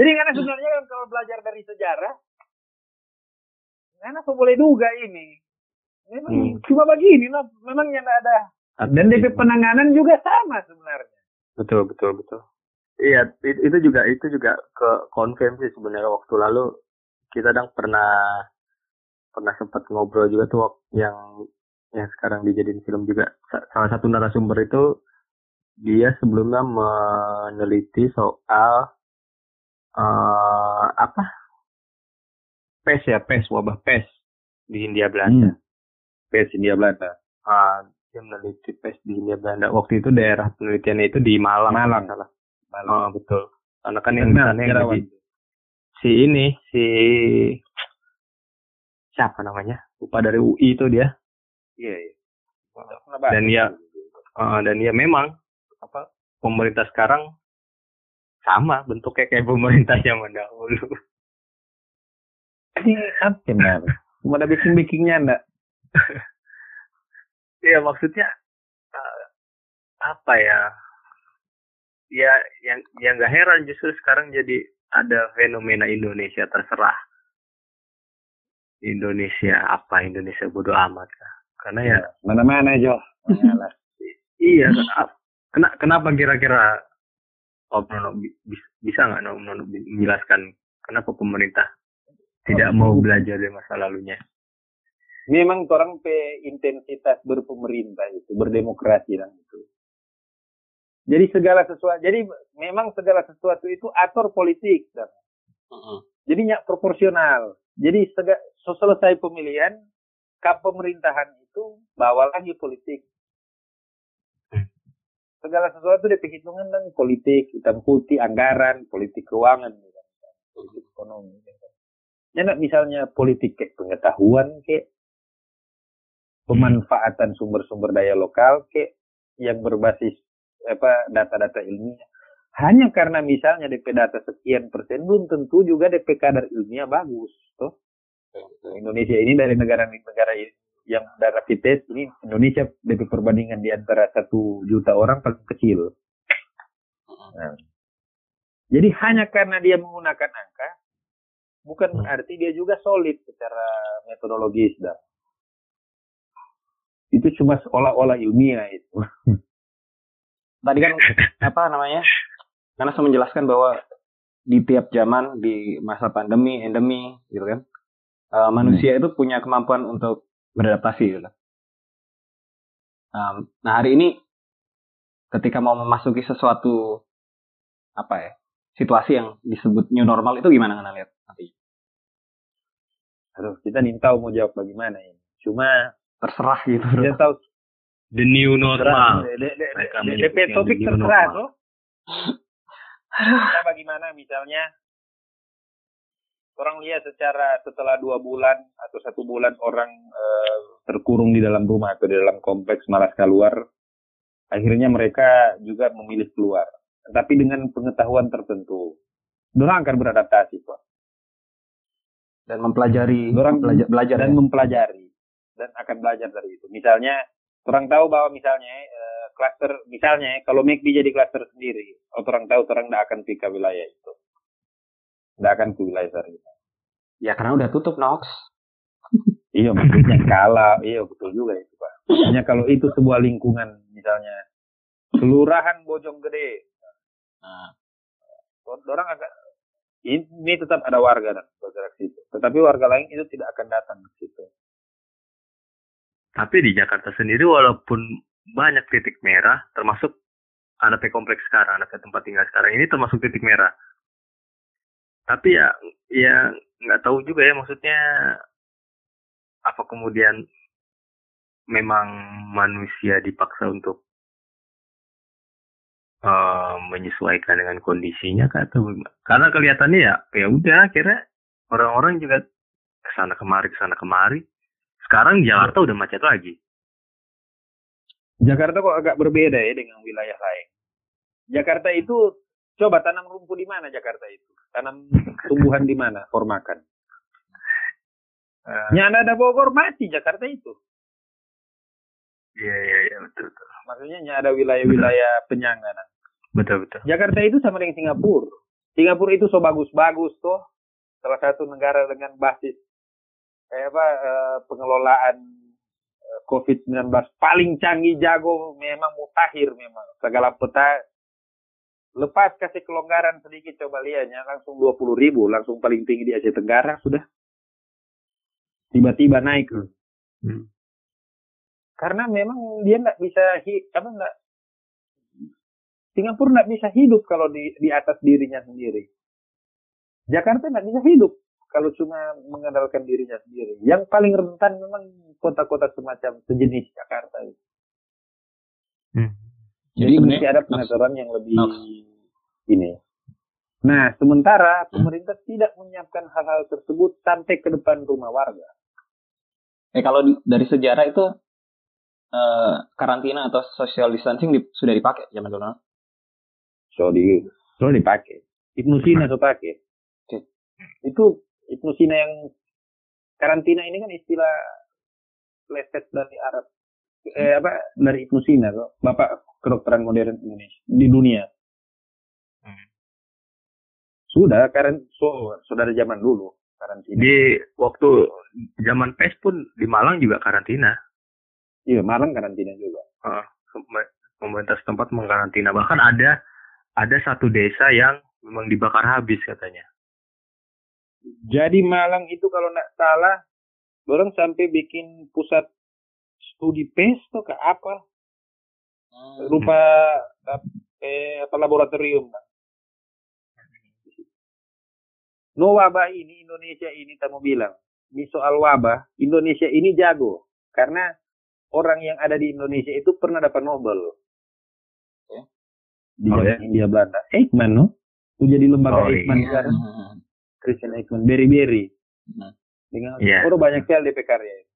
Speaker 3: jadi karena sebenarnya kalau belajar dari sejarah karena boleh duga ini memang
Speaker 2: Hmm.
Speaker 3: cuma begini lah memang yang ada. Dan DP penanganan juga sama sebenarnya.
Speaker 2: Betul, betul, betul. Iya, itu, juga itu juga ke konfirm sih sebenarnya waktu lalu. Kita dang pernah pernah sempat ngobrol juga tuh yang yang sekarang dijadiin film juga. Sa- salah satu narasumber itu dia sebelumnya meneliti soal eh apa?
Speaker 3: Pes ya pes wabah pes di Hindia Belanda.
Speaker 2: Hmm.
Speaker 3: Pes Hindia Belanda
Speaker 2: Ah, dia meneliti pes di Hindia Belanda. Waktu itu daerah penelitiannya itu di Malang.
Speaker 3: Malang.
Speaker 2: salah.
Speaker 3: malam
Speaker 2: Oh, betul. Karena kan yang sana yang jadi- si ini si siapa namanya? Lupa dari UI itu dia.
Speaker 3: iya iya bahas.
Speaker 2: Dan ya eh, dan ya memang apa pemerintah sekarang sama bentuknya kayak pemerintah zaman dahulu.
Speaker 3: ini apa benar cuma ada bikin bikingnya enggak
Speaker 2: Iya maksudnya eh, apa ya? Ya yang yang nggak heran justru sekarang jadi ada fenomena Indonesia terserah. Indonesia apa Indonesia bodoh amat kah? Karena ya
Speaker 3: mana-mana Jo
Speaker 2: iya ken- kena, kenapa kira-kira Om Nono bi- bis- bisa nggak Om Nono menjelaskan kenapa pemerintah tidak mau belajar dari masa lalunya?
Speaker 3: Memang orang pe intensitas berpemerintah itu berdemokrasi dan itu. Jadi segala sesuatu jadi memang segala sesuatu itu atur politik dan jadi nyak proporsional. Jadi sega, selesai pemilihan kap pemerintahan itu bawa lagi politik. Segala sesuatu dari perhitungan dan politik hitam putih anggaran politik keuangan gitu. politik ekonomi gitu. ya misalnya politik kayak pengetahuan kayak pemanfaatan sumber-sumber daya lokal kayak yang berbasis apa data-data ilmiah. Hanya karena misalnya DP data sekian persen belum tentu juga DP kadar ilmiah bagus toh. Indonesia ini dari negara-negara yang ada rapid test ini Indonesia DP perbandingan di antara satu juta orang paling kecil. Nah, jadi hanya karena dia menggunakan angka bukan berarti dia juga solid secara metodologis dan itu cuma seolah-olah ilmiah itu.
Speaker 4: Tadi kan apa namanya? Karena saya menjelaskan bahwa di tiap zaman di masa pandemi, endemi, gitu kan, eh, manusia itu punya kemampuan untuk beradaptasi. Gitu. Um, nah hari ini ketika mau memasuki sesuatu apa ya situasi yang disebut new normal itu gimana anda lihat nanti?
Speaker 3: Aduh, kita nih tahu mau jawab bagaimana ini. Cuma
Speaker 4: Terserah gitu.
Speaker 3: kita tahu
Speaker 2: The new normal.
Speaker 3: DP topik terserah tuh. Kita bagaimana misalnya orang lihat secara setelah dua bulan atau satu bulan orang eh, terkurung di dalam rumah atau di dalam kompleks malas keluar, akhirnya mereka juga memilih keluar. Tapi dengan pengetahuan tertentu, orang akan beradaptasi kok.
Speaker 4: Dan mempelajari,
Speaker 3: Orang
Speaker 4: belajar, belajar
Speaker 3: dan
Speaker 4: ya.
Speaker 3: mempelajari dan akan belajar dari itu. Misalnya orang tahu bahwa misalnya eh, klaster misalnya kalau McD jadi klaster sendiri, orang tahu orang tidak akan ke wilayah itu. Tidak akan ke wilayah itu.
Speaker 4: Ya karena udah tutup Nox.
Speaker 3: Iya maksudnya kalau iya betul juga itu pak. Maksudnya kalau itu sebuah lingkungan misalnya kelurahan Bojonggede,
Speaker 4: Nah,
Speaker 3: orang akan ini tetap ada warga dan bergerak situ. Tetapi warga lain itu tidak akan datang ke situ.
Speaker 2: Tapi di Jakarta sendiri walaupun banyak titik merah, termasuk anak kompleks sekarang, anak tempat tinggal sekarang ini termasuk titik merah. Tapi ya, ya nggak tahu juga ya maksudnya apa kemudian memang manusia dipaksa untuk eh, menyesuaikan dengan kondisinya atau? Karena kelihatannya ya, ya udah akhirnya orang-orang juga ke sana kemari ke sana kemari. Sekarang Jakarta udah macet lagi.
Speaker 3: Jakarta kok agak berbeda ya dengan wilayah lain. Jakarta itu coba tanam rumput di mana Jakarta itu? Tanam tumbuhan di mana? Formakan.
Speaker 2: Eh,
Speaker 3: Nyana ada Bogor mati Jakarta itu.
Speaker 2: Iya iya iya betul betul.
Speaker 3: Maksudnya nya ada wilayah-wilayah penyangga.
Speaker 2: Betul betul.
Speaker 3: Jakarta itu sama dengan Singapura. Singapura itu so bagus-bagus tuh. Salah satu negara dengan basis eh, apa eh, pengelolaan eh, COVID-19 paling canggih jago memang mutakhir memang segala peta lepas kasih kelonggaran sedikit coba lihatnya langsung 20 ribu langsung paling tinggi di Asia Tenggara sudah tiba-tiba naik.
Speaker 2: Hmm.
Speaker 3: karena memang dia nggak bisa apa nggak Singapura nggak bisa hidup kalau di di atas dirinya sendiri Jakarta nggak bisa hidup kalau cuma mengandalkan dirinya sendiri. Yang paling rentan memang kota-kota semacam sejenis Jakarta.
Speaker 4: Hmm.
Speaker 3: Jadi, Jadi mesti ada pengaturan yang lebih no. ini. Nah, sementara hmm. pemerintah tidak menyiapkan hal-hal tersebut sampai ke depan rumah warga.
Speaker 4: Eh kalau di, dari sejarah itu eh, karantina atau social distancing di, sudah dipakai zaman dulu.
Speaker 3: So di so dipakai. Ibnu Sina so pakai. Okay. Itu Ibnu Sina yang karantina ini kan istilah leset dari Arab. Eh apa dari Ibnu Sina kok. Bapak kedokteran modern Indonesia di dunia. Sudah, karena so, saudara zaman dulu karantina.
Speaker 2: Di waktu zaman PES pun di Malang juga karantina.
Speaker 3: Iya, Malang karantina juga.
Speaker 2: Uh, pemerintah setempat mengkarantina. Bahkan ada ada satu desa yang memang dibakar habis katanya.
Speaker 3: Jadi Malang itu kalau nggak salah, orang sampai bikin pusat studi PES tuh ke apa? Hmm. Rupa eh, apa laboratorium. Kan? No wabah ini Indonesia ini kamu bilang di soal wabah Indonesia ini jago karena orang yang ada di Indonesia itu pernah dapat Nobel. Ya. Di oh, ya? India Belanda. Eichmann no? Itu jadi lembaga oh, Eichmann iya. kan. Christian Eichmann, Berry Berry. Hmm. Dengan yeah. orang banyak sekali DP karya.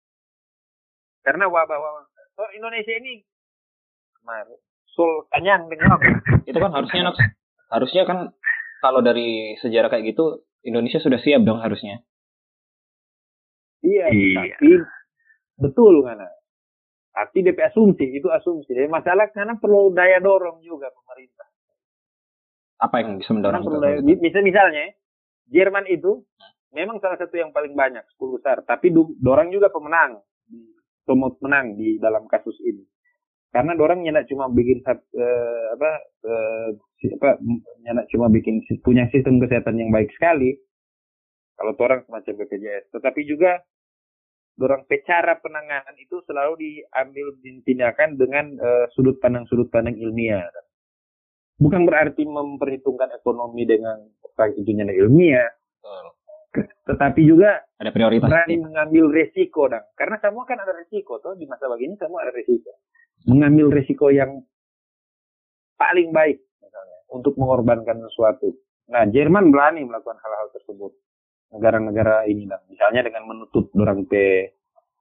Speaker 3: Karena wabah-wabah. So, Indonesia ini kemarin Sul kanyang dengan apa?
Speaker 4: Itu kan harusnya harusnya kan kalau dari sejarah kayak gitu Indonesia sudah siap dong harusnya.
Speaker 3: Iya, iya. tapi betul kan? Tapi DP asumsi itu asumsi. Jadi masalah karena perlu daya dorong juga pemerintah.
Speaker 4: Apa yang bisa mendorong? Perlu daya,
Speaker 3: bisa misalnya Jerman itu memang salah satu yang paling banyak 10 besar, tapi dorong juga pemenang, promote menang di dalam kasus ini. Karena dorang nyenak cuma bikin uh, apa uh, apa nyenak cuma bikin punya sistem kesehatan yang baik sekali. Kalau orang semacam BPJS, tetapi juga dorang cara penanganan itu selalu diambil tindakan dengan uh, sudut pandang sudut pandang ilmiah. Bukan berarti memperhitungkan ekonomi dengan nyenak ilmiah, tetapi juga
Speaker 4: ada prioritas
Speaker 3: berani mengambil resiko dong karena semua kan ada resiko tuh di masa begini semua ada resiko mengambil resiko yang paling baik misalnya untuk mengorbankan sesuatu. Nah, Jerman berani melakukan hal-hal tersebut. Negara-negara ini dan misalnya dengan menutup dorang pe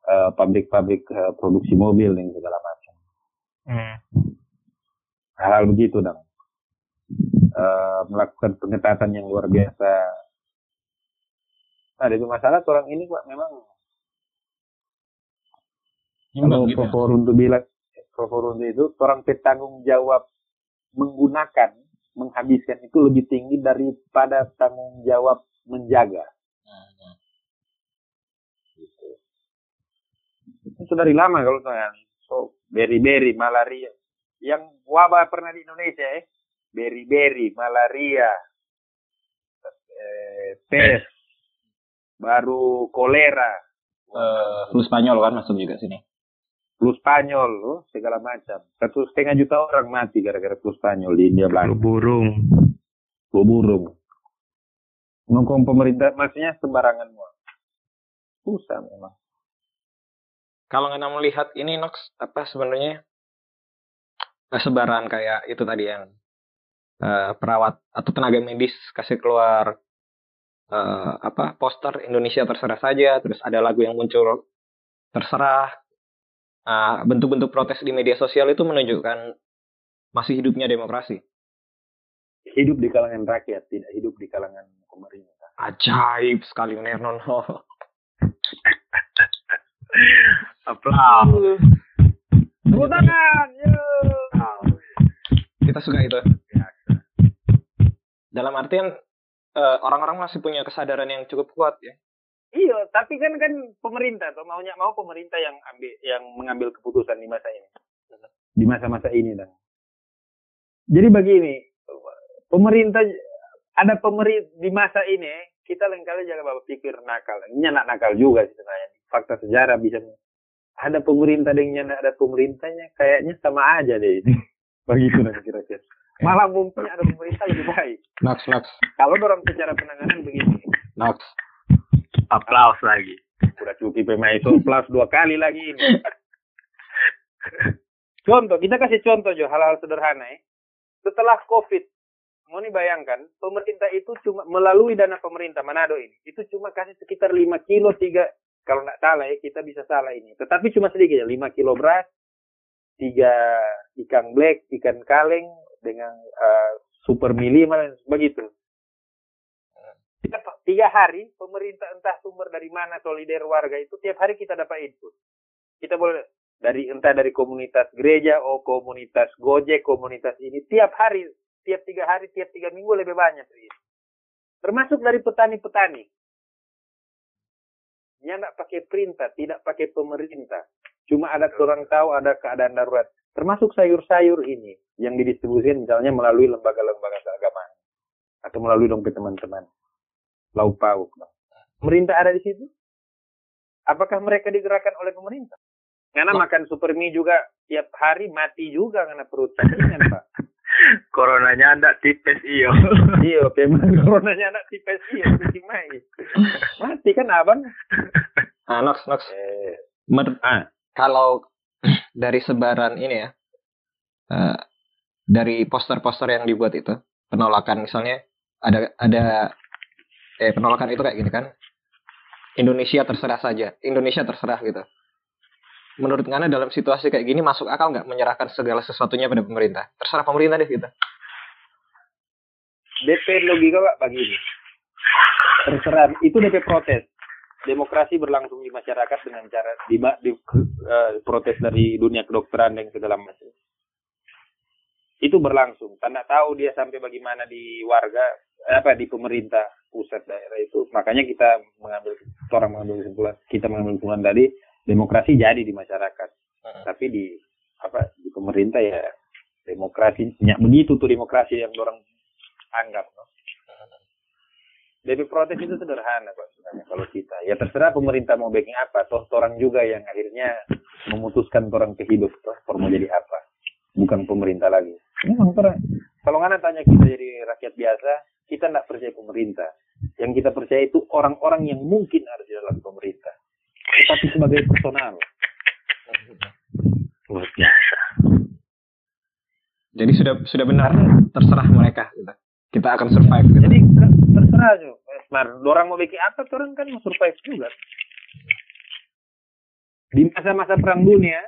Speaker 3: uh, pabrik-pabrik uh, produksi mobil dan segala macam. Hmm. Hal-hal begitu dan uh, melakukan pengetatan yang luar biasa. Nah, itu masalah orang ini kok memang kalau gitu. bilang Proforunde itu orang bertanggung jawab menggunakan, menghabiskan itu lebih tinggi daripada tanggung jawab menjaga. Hmm. Gitu. Itu sudah dari lama kalau saya. So, beri-beri, malaria. Yang wabah pernah di Indonesia eh. Beri-beri, malaria, eh, pes, baru kolera.
Speaker 4: Uh, flu Spanyol kan masuk juga sini
Speaker 3: flu Spanyol, loh, segala macam. Satu setengah juta orang mati gara-gara flu Spanyol di India Belanda.
Speaker 2: Flu burung.
Speaker 3: Flu burung. Ngomong pemerintah, maksudnya sembarangan semua. Susah memang.
Speaker 4: Kalau nggak melihat ini Nox, apa sebenarnya sebaran kayak itu tadi yang uh, perawat atau tenaga medis kasih keluar uh, apa poster Indonesia terserah saja, terus ada lagu yang muncul terserah Ah, bentuk-bentuk protes di media sosial itu menunjukkan masih hidupnya demokrasi.
Speaker 3: Hidup di kalangan rakyat, tidak hidup di kalangan pemerintah.
Speaker 4: Ajaib sekali Nernono.
Speaker 2: Aplaus.
Speaker 3: Tepuk tangan.
Speaker 4: Kita suka itu. Dalam artian eh, orang-orang masih punya kesadaran yang cukup kuat ya
Speaker 3: Iya, tapi kan kan pemerintah atau maunya mau pemerintah yang ambil yang mengambil keputusan di masa ini. Di masa-masa ini dan. Jadi begini, pemerintah ada pemerintah di masa ini kita lain kali jangan pikir nakal. Ini anak nakal juga sih sebenarnya. Fakta sejarah bisa ada pemerintah dengan ada pemerintahnya kayaknya sama aja deh ini. Begitu nanti kira-kira. Malah mungkin ada pemerintah lebih baik.
Speaker 4: Naks, naks.
Speaker 3: Kalau orang secara penanganan begini.
Speaker 4: Naks
Speaker 2: Aplaus lagi.
Speaker 3: Udah cuti pemain itu plus dua kali lagi ini. contoh, kita kasih contoh Jo, hal-hal sederhana ya. Setelah COVID, mau nih bayangkan, pemerintah itu cuma melalui dana pemerintah Manado ini, itu cuma kasih sekitar 5 kilo, 3, kalau nggak salah ya, kita bisa salah ini. Tetapi cuma sedikit ya, 5 kilo beras, 3 ikan black, ikan kaleng, dengan uh, super mili, begitu tiga hari pemerintah entah sumber dari mana solider warga itu tiap hari kita dapat input. Kita boleh dari entah dari komunitas gereja oh komunitas gojek komunitas ini tiap hari tiap tiga hari tiap tiga minggu lebih banyak. Termasuk dari petani-petani. Dia tidak pakai perintah, tidak pakai pemerintah. Cuma ada orang tahu ada keadaan darurat. Termasuk sayur-sayur ini yang didistribusikan misalnya melalui lembaga-lembaga keagamaan atau melalui dompet teman-teman lauk pauk. Pemerintah ada di situ? Apakah mereka digerakkan oleh pemerintah? Karena oh. makan super mie juga tiap hari mati juga karena perut sakingan, Pak.
Speaker 2: Coronanya anda tipes iyo.
Speaker 3: iyo, memang coronanya anda tipes iyo, mai. Mati kan abang.
Speaker 4: Ah, Nox, Nox. Eh, Mer ah. Kalau dari sebaran ini ya, uh, dari poster-poster yang dibuat itu, penolakan misalnya ada ada eh penolakan itu kayak gini kan? Indonesia terserah saja Indonesia terserah gitu. Menurut Ngana dalam situasi kayak gini masuk akal nggak menyerahkan segala sesuatunya pada pemerintah? Terserah pemerintah deh gitu.
Speaker 3: DP logika pak bagi ini. Terserah. Itu DP protes. Demokrasi berlangsung di masyarakat dengan cara di, di uh, protes dari dunia kedokteran dan segala macam itu berlangsung tanda tahu dia sampai bagaimana di warga apa di pemerintah pusat daerah itu makanya kita mengambil orang mengambil kesimpulan kita mengambil kesimpulan tadi demokrasi jadi di masyarakat uh-huh. tapi di apa di pemerintah ya demokrasi ya, begitu tuh demokrasi yang orang anggap no? Jadi protes itu sederhana kok sebenarnya kalau kita. Ya terserah pemerintah mau backing apa. Toh orang juga yang akhirnya memutuskan orang ke hidup. Toh mau jadi apa. Bukan pemerintah lagi. Memang orang. Kalau nggak tanya kita jadi rakyat biasa, kita tidak percaya pemerintah. Yang kita percaya itu orang-orang yang mungkin ada di dalam pemerintah. Tetapi sebagai personal.
Speaker 2: Luar biasa.
Speaker 4: Jadi sudah sudah benar terserah mereka kita. Kita akan survive. Gitu.
Speaker 3: Jadi terserah aja. Mar, orang mau bikin apa, orang kan mau survive juga. Di masa-masa perang dunia,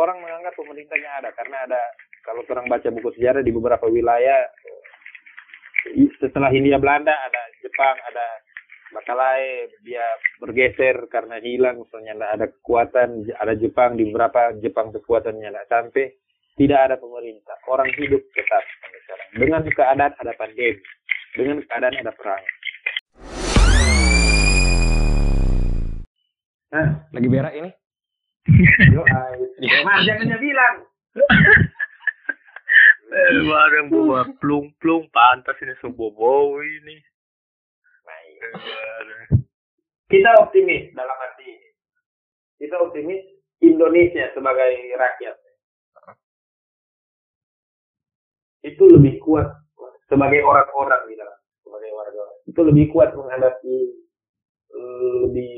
Speaker 3: orang menganggap pemerintahnya ada karena ada kalau orang baca buku sejarah di beberapa wilayah setelah Hindia Belanda ada Jepang, ada Makalai, dia bergeser karena hilang, misalnya ada kekuatan, ada Jepang, di beberapa Jepang kekuatannya tidak sampai, tidak ada pemerintah. Orang hidup tetap sekarang. Dengan keadaan ada pandemi, dengan keadaan ada perang.
Speaker 4: Nah, lagi berak ini?
Speaker 3: Yo, Mas, jangan bilang.
Speaker 2: Barang bawa plung-plung pantas ini sebobo ini.
Speaker 3: Kita optimis dalam arti ini. Kita optimis Indonesia sebagai rakyat. Itu lebih kuat sebagai orang-orang di dalam sebagai warga. Itu lebih kuat menghadapi lebih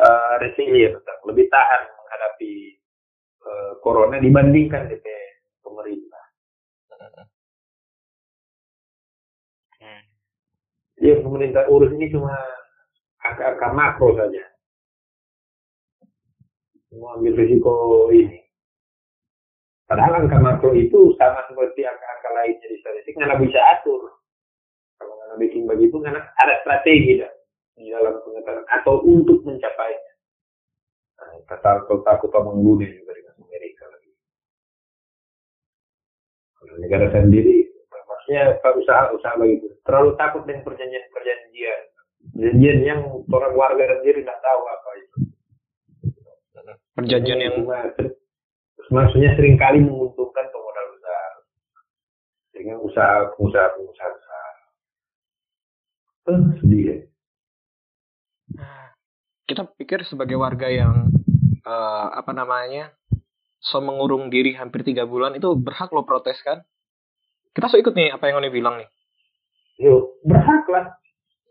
Speaker 3: uh, resilient, lebih tahan menghadapi uh, corona dibandingkan DPR pemerintah. Hmm. Yang pemerintah urus ini cuma angka-angka makro saja. Mau ambil risiko ini. Padahal angka makro itu sama seperti angka-angka lainnya di statistik, nggak bisa atur. Kalau nggak bikin begitu, karena ada strategi dah di dalam pengetahuan atau untuk mencapainya. Nah, kata takut takut membunuh juga dengan Amerika negara sendiri maksudnya usaha-usaha begitu terlalu takut dengan perjanjian-perjanjian. Perjanjian yang orang warga sendiri tidak tahu apa itu.
Speaker 4: Perjanjian yang
Speaker 3: maksudnya sering kali menguntungkan pemodal besar dengan usaha pengusaha-pengusaha besar. Eh, sedih ya.
Speaker 4: Kita pikir sebagai warga yang uh, apa namanya so mengurung diri hampir tiga bulan itu berhak lo protes kan? Kita so ikut nih apa yang Oni bilang nih.
Speaker 3: Yo, berhak lah.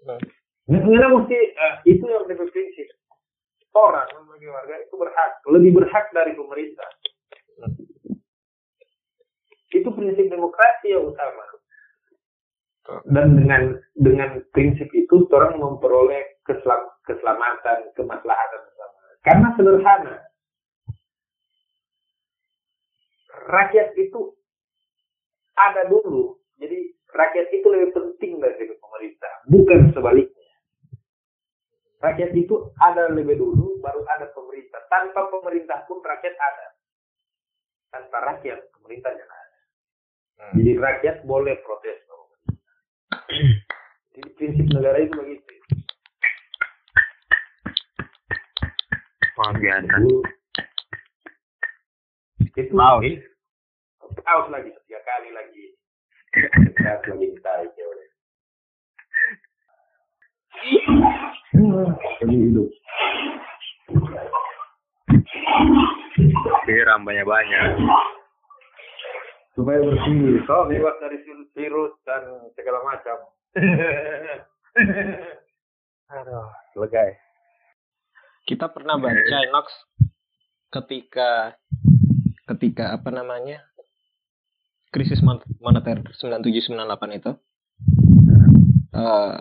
Speaker 3: Hmm. Negara mesti eh, itu yang lebih prinsip. Orang sebagai warga itu berhak, lebih berhak dari pemerintah. Itu prinsip demokrasi yang utama. Dan dengan dengan prinsip itu orang memperoleh keselam, keselamatan, kemaslahatan bersama. Karena sederhana. Rakyat itu ada dulu. Jadi rakyat itu lebih penting dari pemerintah, bukan sebaliknya. Rakyat itu ada lebih dulu, baru ada pemerintah. Tanpa pemerintah pun rakyat ada. Tanpa rakyat, pemerintah jangan ada. Hmm. Jadi rakyat boleh protes. Jadi prinsip negara itu begitu.
Speaker 2: Luar biasa.
Speaker 3: Itu out. Out lagi, tiga kali lagi. Out lagi ditarik ya udah.
Speaker 2: Jadi hidup. Biar banyak-banyak
Speaker 3: supaya bersih so bebas dari virus dan segala macam aduh lega ya.
Speaker 4: kita pernah baca Inox ketika ketika apa namanya krisis moneter 9798 itu uh,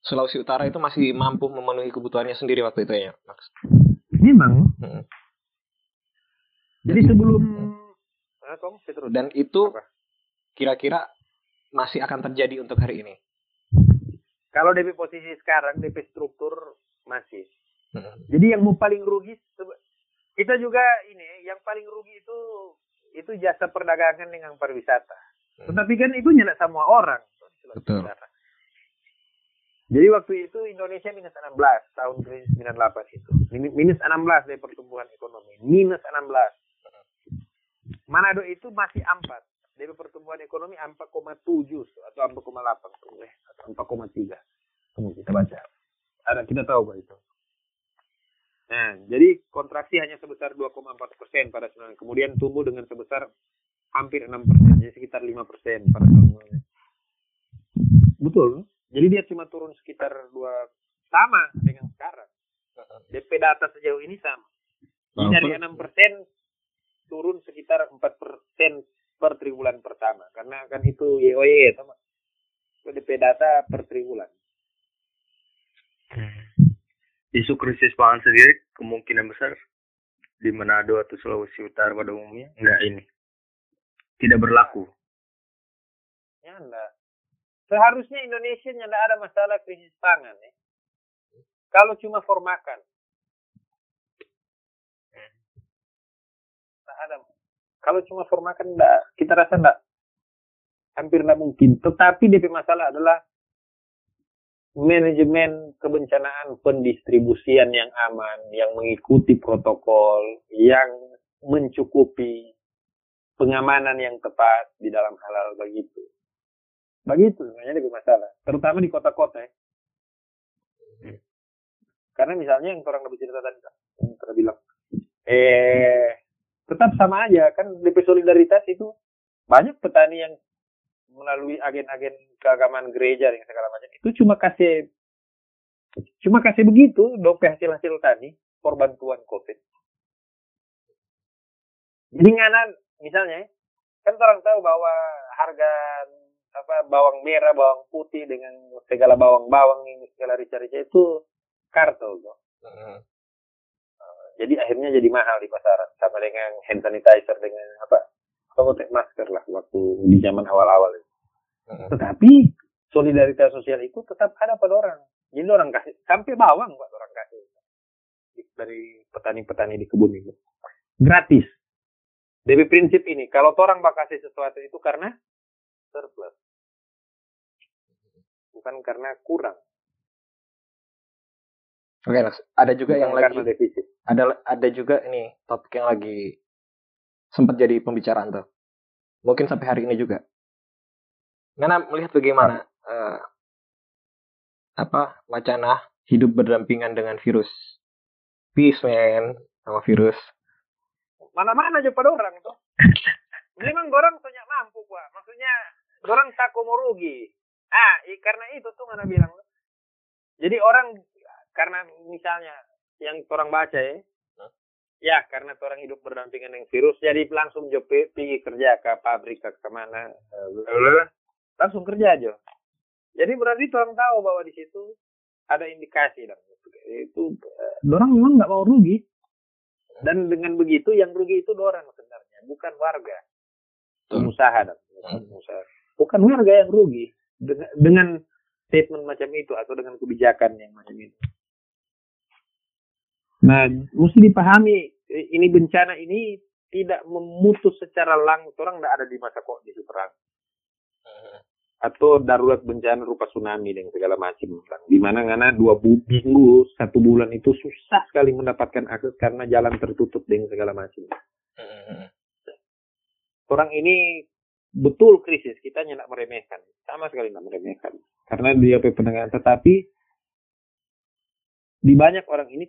Speaker 4: Sulawesi Utara itu masih mampu memenuhi kebutuhannya sendiri waktu itu ya Max
Speaker 3: memang hmm. jadi sebelum
Speaker 4: dan itu kira-kira masih akan terjadi untuk hari ini.
Speaker 3: Kalau DP posisi sekarang, DP struktur masih. Hmm. Jadi yang mau paling rugi, kita juga ini, yang paling rugi itu itu jasa perdagangan dengan pariwisata. Hmm. Tetapi kan itu nyala semua orang.
Speaker 4: Betul.
Speaker 3: Jadi waktu itu Indonesia minus 16 tahun 98 itu. Minus 16 dari pertumbuhan ekonomi. Minus 16. Manado itu masih 4. Dari pertumbuhan ekonomi 4,7 atau 4,8 eh, atau 4,3. Tunggu kita baca. Ada kita tahu Pak itu. Nah, jadi kontraksi hanya sebesar 2,4 persen pada tahun kemudian tumbuh dengan sebesar hampir 6 persen, jadi sekitar 5 persen pada tahun Betul. Jadi dia cuma turun sekitar dua sama dengan sekarang. DP data sejauh ini sama. Jadi dari 6 persen turun sekitar 4 persen per triwulan pertama karena kan itu YOY sama PDP data per triwulan.
Speaker 2: Isu krisis pangan sendiri kemungkinan besar di Manado atau Sulawesi Utara pada umumnya enggak ini tidak berlaku.
Speaker 3: Ya enggak. Seharusnya Indonesia tidak ada masalah krisis pangan ya. Kalau cuma formakan. ada. Kalau cuma formakan enggak, kita rasa enggak. Hampir enggak mungkin. Tetapi DP masalah adalah manajemen kebencanaan pendistribusian yang aman, yang mengikuti protokol, yang mencukupi pengamanan yang tepat di dalam halal begitu. Begitu sebenarnya lebih masalah, terutama di kota-kota ya. Karena misalnya yang orang lebih cerita tadi, yang pernah bilang, eh tetap sama aja kan DP solidaritas itu banyak petani yang melalui agen-agen keagamaan gereja dan segala macam itu cuma kasih cuma kasih begitu dompet hasil hasil tani for bantuan covid. Jadi ngana misalnya kan orang tahu bahwa harga apa bawang merah bawang putih dengan segala bawang-bawang ini segala rica-rica itu kartel tuh jadi akhirnya jadi mahal di pasaran sama dengan hand sanitizer dengan apa atau masker lah waktu di zaman awal-awal itu. Tetapi solidaritas sosial itu tetap ada pada orang. Jadi orang kasih sampai bawang buat orang kasih dari petani-petani di kebun itu gratis. Dari prinsip ini, kalau orang bakal kasih sesuatu itu karena surplus, bukan karena kurang.
Speaker 4: Oke, okay, ada juga yang lagi defisit. Ada ada juga ini topik yang lagi sempat jadi pembicaraan tuh. Mungkin sampai hari ini juga. Nana melihat bagaimana uh, apa wacana hidup berdampingan dengan virus. Peace man sama virus.
Speaker 3: Mana-mana aja pada orang tuh. Memang orang banyak mampu, Pak. Maksudnya orang tak mau rugi. Ah, karena itu tuh mana bilang Jadi orang karena misalnya yang orang baca ya? Ya karena orang hidup berdampingan dengan virus, jadi langsung jo pergi kerja ke pabrik ke ke mana, eh, blablabla. langsung kerja aja. Jadi berarti orang tahu bahwa di situ ada indikasi dan itu eh, orang memang nggak mau rugi. Dan dengan begitu yang rugi itu orang sebenarnya, bukan warga, pengusaha dan pengusaha. Bukan warga yang rugi dengan, dengan statement macam itu atau dengan kebijakan yang macam itu. Nah, mesti dipahami eh, ini bencana ini tidak memutus secara langsung. Orang tidak ada di masa kondisi perang atau darurat bencana rupa tsunami dan segala macam. Di mana karena dua minggu satu bulan itu susah sekali mendapatkan akses karena jalan tertutup dengan segala macam. Orang ini betul krisis kita tidak meremehkan. Sama sekali tidak meremehkan. Karena dia pendengaran. Tetapi di banyak orang ini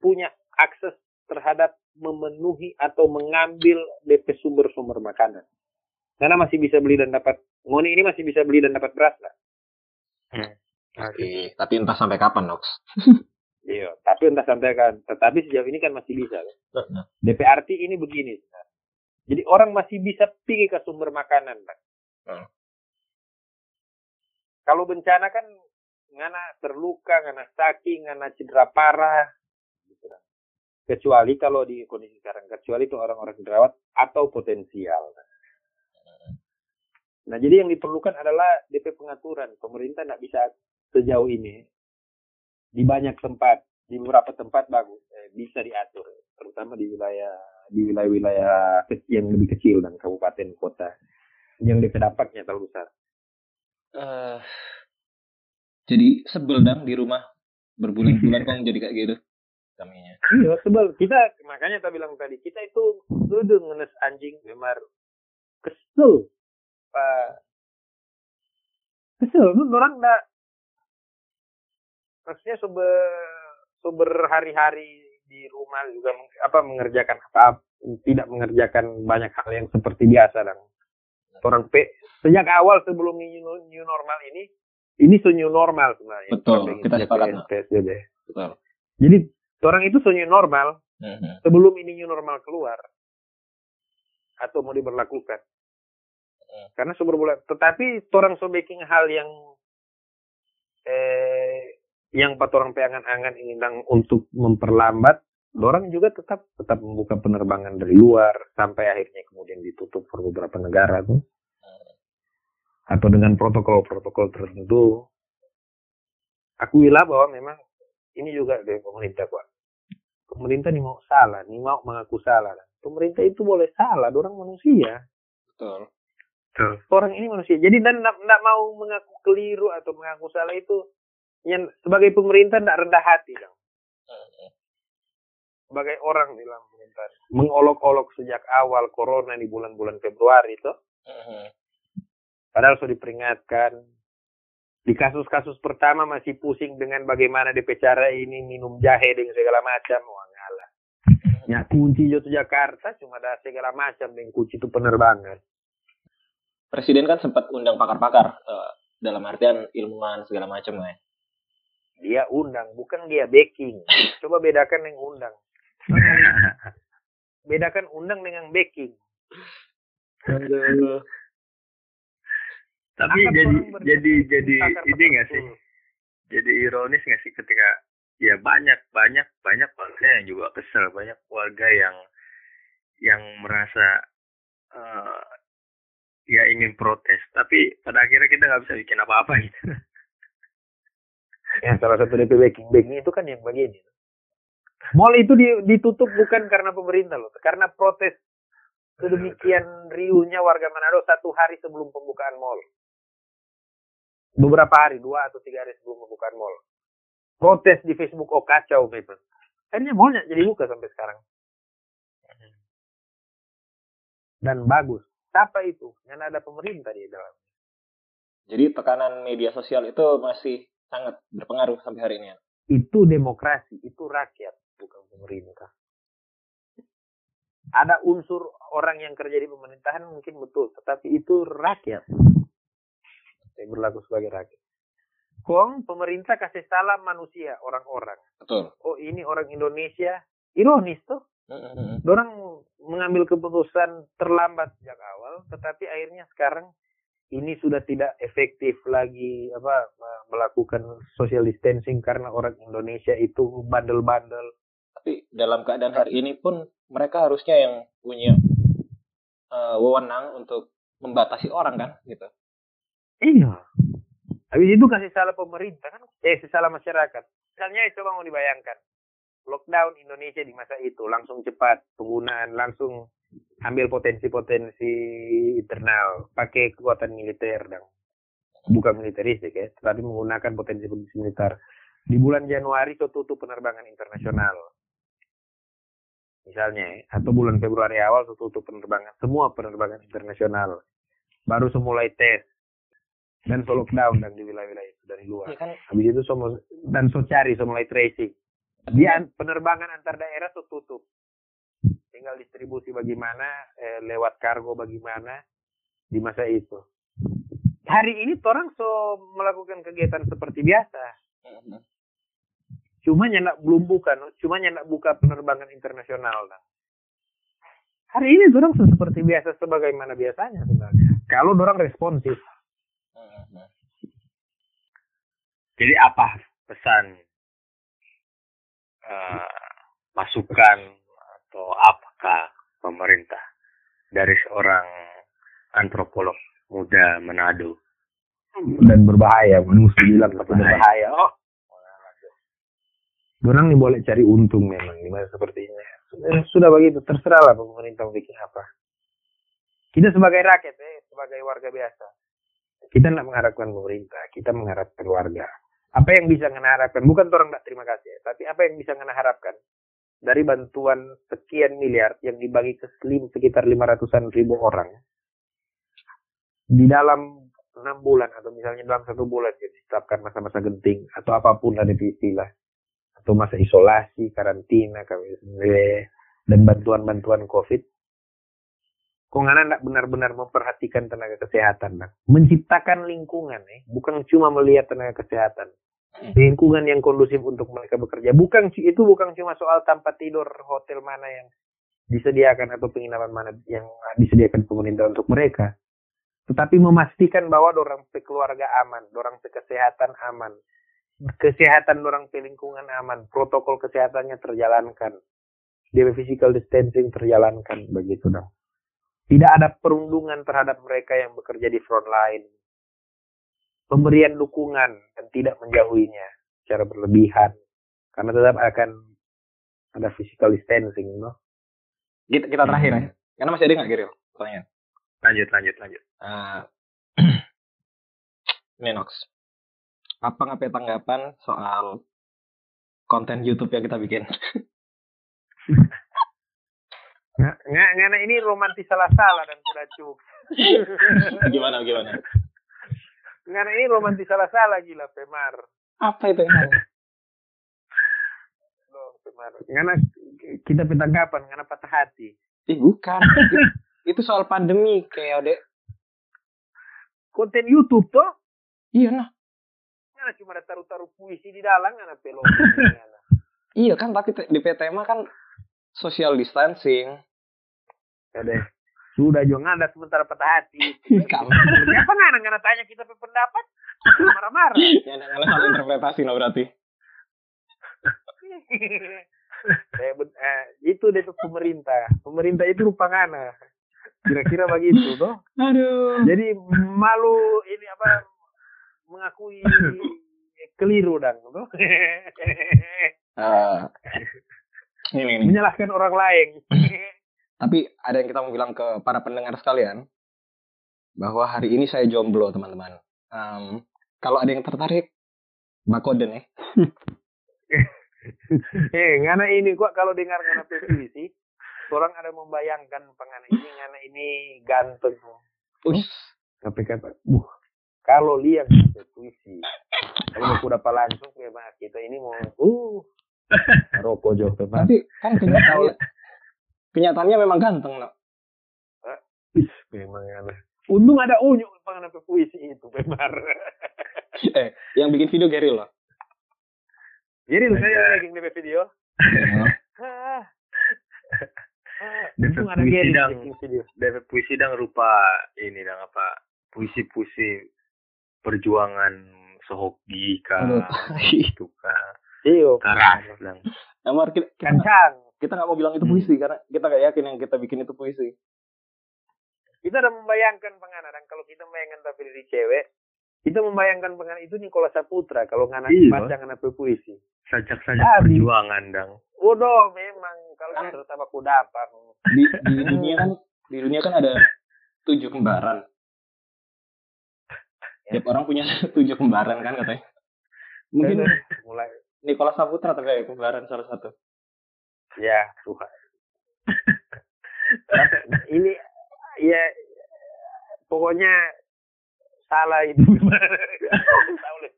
Speaker 3: punya akses terhadap memenuhi atau mengambil DP sumber-sumber makanan karena masih bisa beli dan dapat ngoni ini masih bisa beli dan dapat beras lah
Speaker 4: Oke, tapi entah sampai kapan, Nox.
Speaker 3: iya tapi entah sampai kan tetapi sejauh ini kan masih bisa kan? DPRT ini begini. Jadi orang masih bisa pergi ke sumber makanan, Pak.
Speaker 4: Hmm.
Speaker 3: Kalau bencana kan ngana terluka, ngana sakit, ngana cedera parah. Gitu kan. Kecuali kalau di kondisi sekarang, kecuali itu orang-orang dirawat atau potensial. Nah, jadi yang diperlukan adalah DP pengaturan. Pemerintah tidak bisa sejauh ini. Di banyak tempat, di beberapa tempat bagus, eh, bisa diatur. Terutama di wilayah di wilayah-wilayah yang lebih kecil dan kabupaten kota yang DP dapatnya terlalu besar.
Speaker 4: Eh, jadi sebel dong di rumah berbulan-bulan kok jadi kayak gitu. Kaminya.
Speaker 3: Iya, sebel. Kita makanya tak bilang tadi kita itu duduk ngenes anjing memar kesel. Pak. Kesel, lu orang enggak maksudnya sumber sumber hari-hari di rumah juga meng- apa mengerjakan apa tidak mengerjakan banyak hal yang seperti biasa dan orang P sejak awal sebelum new, new normal ini ini so new normal sebenarnya
Speaker 4: Betul, kita sepakat,
Speaker 3: PSBB.
Speaker 4: Betul.
Speaker 3: jadi orang itu new normal
Speaker 4: Mhm.
Speaker 3: sebelum ini new normal keluar atau mau diberlakukan.
Speaker 4: Hmm.
Speaker 3: Karena sumber bulan. Tetapi orang so baking hal yang eh yang pat orang peangan-angan dang untuk memperlambat, orang juga tetap tetap membuka penerbangan dari luar sampai akhirnya kemudian ditutup for beberapa negara tuh. Atau dengan protokol-protokol tertentu. Akuilah bahwa memang ini juga dari pemerintah kok pemerintah nih mau salah, nih mau mengaku salah. Pemerintah itu boleh salah, orang manusia.
Speaker 4: Betul.
Speaker 3: Orang ini manusia. Jadi dan tidak mau mengaku keliru atau mengaku salah itu yang sebagai pemerintah tidak rendah hati dong. Sebagai orang di dalam pemerintahan mengolok-olok sejak awal corona di bulan-bulan Februari itu,
Speaker 4: Mhm.
Speaker 3: padahal sudah diperingatkan. Di kasus-kasus pertama masih pusing dengan bagaimana DP cara ini minum jahe dengan segala macam. Wah ngalah. Ya kunci Joto Jakarta cuma ada segala macam dengan kunci itu penerbangan.
Speaker 4: Presiden kan sempat undang pakar-pakar eh, dalam artian ilmuwan segala macam ya.
Speaker 3: Dia undang, bukan dia backing. Coba bedakan yang undang. Bedakan undang dengan backing.
Speaker 2: Tapi
Speaker 3: Akan
Speaker 2: jadi jadi jadi ini nggak sih? Jadi ironis nggak sih ketika ya banyak banyak banyak warga yang juga kesel, banyak warga yang yang merasa eh, ya ingin protes, tapi pada akhirnya kita nggak bisa bikin apa-apa gitu.
Speaker 3: Ya, salah satu DP backing. Backing itu kan yang begini. Mall itu di- ditutup bukan karena pemerintah loh, karena protes sedemikian riuhnya warga Manado satu hari sebelum pembukaan mall. Beberapa hari, dua atau tiga hari sebelum pembukaan mall. Protes di Facebook, oh kacau people. Akhirnya mallnya jadi buka sampai sekarang. Dan bagus. Siapa itu? Yang ada pemerintah di dalam.
Speaker 4: Jadi tekanan media sosial itu masih sangat berpengaruh sampai hari ini ya.
Speaker 3: itu demokrasi, itu rakyat, bukan pemerintah. Ada unsur orang yang kerja di pemerintahan mungkin betul, tetapi itu rakyat. Saya berlaku sebagai rakyat. Kong pemerintah kasih salam manusia orang-orang.
Speaker 4: Betul.
Speaker 3: Oh ini orang Indonesia. Ironis tuh. Orang mengambil keputusan terlambat sejak awal, tetapi akhirnya sekarang ini sudah tidak efektif lagi apa melakukan social distancing karena orang Indonesia itu bandel-bandel.
Speaker 4: Tapi dalam keadaan hari ini pun mereka harusnya yang punya uh, wewenang untuk membatasi orang kan gitu.
Speaker 3: Iya. Habis itu kasih salah pemerintah kan, eh salah masyarakat. Misalnya coba mau dibayangkan, lockdown Indonesia di masa itu langsung cepat penggunaan langsung ambil potensi-potensi internal pakai kekuatan militer dan bukan militeristik ya tetapi menggunakan potensi-potensi militer. Di bulan Januari itu tutup penerbangan internasional. Misalnya ya, atau bulan Februari awal itu tutup penerbangan semua penerbangan internasional. Baru semulai tes dan so lockdown dan di wilayah-wilayah itu dari luar. Ya kan? Habis itu semua dan so cari, so mulai tracing. Dia penerbangan antar daerah tuh tutup. Tinggal distribusi bagaimana, eh, lewat kargo bagaimana di masa itu. Hari ini orang so melakukan kegiatan seperti biasa. Cuma nyendak belum buka, cuma nyendak buka penerbangan internasional. Nah. Hari ini orang so seperti biasa sebagaimana biasanya sebenarnya. Kalau orang responsif.
Speaker 2: Jadi apa pesan uh, masukan atau apakah pemerintah dari seorang antropolog muda Manado?
Speaker 3: Dan berbahaya manusia bilang tapi berbahaya. oh. Orang nih boleh cari untung memang di masa seperti ini. Sudah begitu, terserahlah pemerintah mau bikin apa. Kita sebagai rakyat, eh, sebagai warga biasa, kita tidak mengharapkan pemerintah, kita mengharapkan warga apa yang bisa ngana harapkan? Bukan orang tidak terima kasih tapi apa yang bisa ngana harapkan? Dari bantuan sekian miliar yang dibagi ke sekitar lima ratusan ribu orang di dalam enam bulan atau misalnya dalam satu bulan jadi ditetapkan masa-masa genting atau apa pun ada istilah atau masa isolasi karantina dan bantuan-bantuan covid kok nggak benar-benar memperhatikan tenaga kesehatan nah. menciptakan lingkungan eh bukan cuma melihat tenaga kesehatan hmm. lingkungan yang kondusif untuk mereka bekerja bukan itu bukan cuma soal tempat tidur hotel mana yang disediakan atau penginapan mana yang disediakan pemerintah untuk mereka tetapi memastikan bahwa orang keluarga aman, orang kesehatan aman, kesehatan orang lingkungan aman, protokol kesehatannya terjalankan, dia physical distancing terjalankan begitu dong. Tidak ada perundungan terhadap mereka yang bekerja di front line. Pemberian dukungan dan tidak menjauhinya secara berlebihan. Karena tetap akan ada physical distancing, no?
Speaker 4: Kita, kita terakhir ya. Karena masih ada nggak, Giri? Pertanyaan.
Speaker 2: Lanjut, lanjut, lanjut.
Speaker 4: Uh, Nenox. Apa ngapain tanggapan soal konten YouTube yang kita bikin?
Speaker 3: Nggak, nggak, ini romantis salah-salah dan tidak cuk.
Speaker 4: gimana, gimana?
Speaker 3: Nggak, ini romantis salah-salah gila, Pemar.
Speaker 4: Apa itu?
Speaker 3: Loh, Pemar. Karena kita kapan, karena patah hati.
Speaker 4: Ih, bukan. itu soal pandemi, kayak dek.
Speaker 3: Konten YouTube tuh?
Speaker 4: Iya, nah.
Speaker 3: Karena cuma ada taruh-taruh puisi di dalam, karena pelong.
Speaker 4: iya kan, tapi di PT mah kan social distancing.
Speaker 3: Ya deh. Sudah juga ada sementara patah hati. Kamu. Kenapa nggak nggak tanya kita pendapat? Marah-marah.
Speaker 4: Ya, nggak salah interpretasi lah berarti.
Speaker 3: eh, eh, itu deh tuh pemerintah. Pemerintah itu lupa ngana. Kira-kira begitu tuh.
Speaker 4: Aduh.
Speaker 3: Jadi malu ini apa mengakui keliru dan tuh.
Speaker 4: uh,
Speaker 3: ini, ini. Menyalahkan orang lain.
Speaker 4: Tapi ada yang kita mau bilang ke para pendengar sekalian bahwa hari ini saya jomblo teman-teman. Um, kalau ada yang tertarik, kode nih.
Speaker 3: eh, ngana ini kok kalau dengar ngana PVC, orang ada membayangkan pengana ini ngana ini ganteng.
Speaker 4: Us.
Speaker 3: Tapi kata, buh, kalau lihat puisi, kalau mau dapat langsung ya kita ini mau, uh, rokok jauh
Speaker 4: Tapi kan kenyataan, kenyataannya memang ganteng, no.
Speaker 3: Ih, memang aneh. Untung ada unyu pengen puisi itu, benar.
Speaker 4: eh, yang bikin video Gary loh.
Speaker 3: Lu saya lagi DP video. Ah. Ah,
Speaker 2: DP
Speaker 3: untung ada
Speaker 2: puisi
Speaker 3: Gary
Speaker 2: dang.
Speaker 3: bikin video.
Speaker 2: DP puisi dang rupa ini dang apa puisi-puisi perjuangan sehoki kah itu kah
Speaker 3: Iya.
Speaker 2: keras dang
Speaker 4: kita,
Speaker 3: Kencang.
Speaker 4: Kita nggak mau bilang itu puisi karena kita nggak yakin yang kita bikin itu puisi.
Speaker 3: Kita udah membayangkan pengana dan kalau kita membayangkan tapi dari cewek, kita membayangkan pengana itu Nikola Saputra kalau ngana
Speaker 2: Iya.
Speaker 3: baca ngana puisi.
Speaker 2: sajak-sajak
Speaker 3: Abi.
Speaker 2: perjuangan dang
Speaker 3: Waduh, memang kalau
Speaker 4: Kan-
Speaker 3: terutama kudapan.
Speaker 4: Di, di dunia kan di dunia kan ada tujuh kembaran. Tiap orang punya tujuh kembaran kan katanya. Mungkin
Speaker 3: mulai
Speaker 4: Nicholas Saputra terkait kembaran salah satu.
Speaker 3: Ya Tuhan. ini ya pokoknya salah itu tahu lah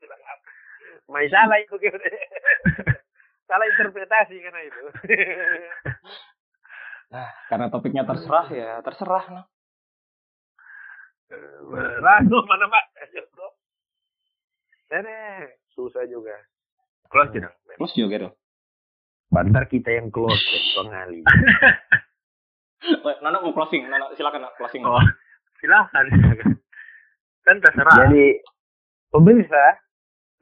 Speaker 3: Mai salah itu gitu. salah interpretasi karena itu
Speaker 4: Nah, karena topiknya terserah ya terserah nah.
Speaker 3: mana pak Nenek, susah juga
Speaker 2: close dang
Speaker 4: Terus juga gitu.
Speaker 3: Bantar kita yang close ya, pengali.
Speaker 4: Weh, Nana mau closing, Nana silakan Nana, closing.
Speaker 2: oh silahkan kan terserah
Speaker 3: Jadi pemirsa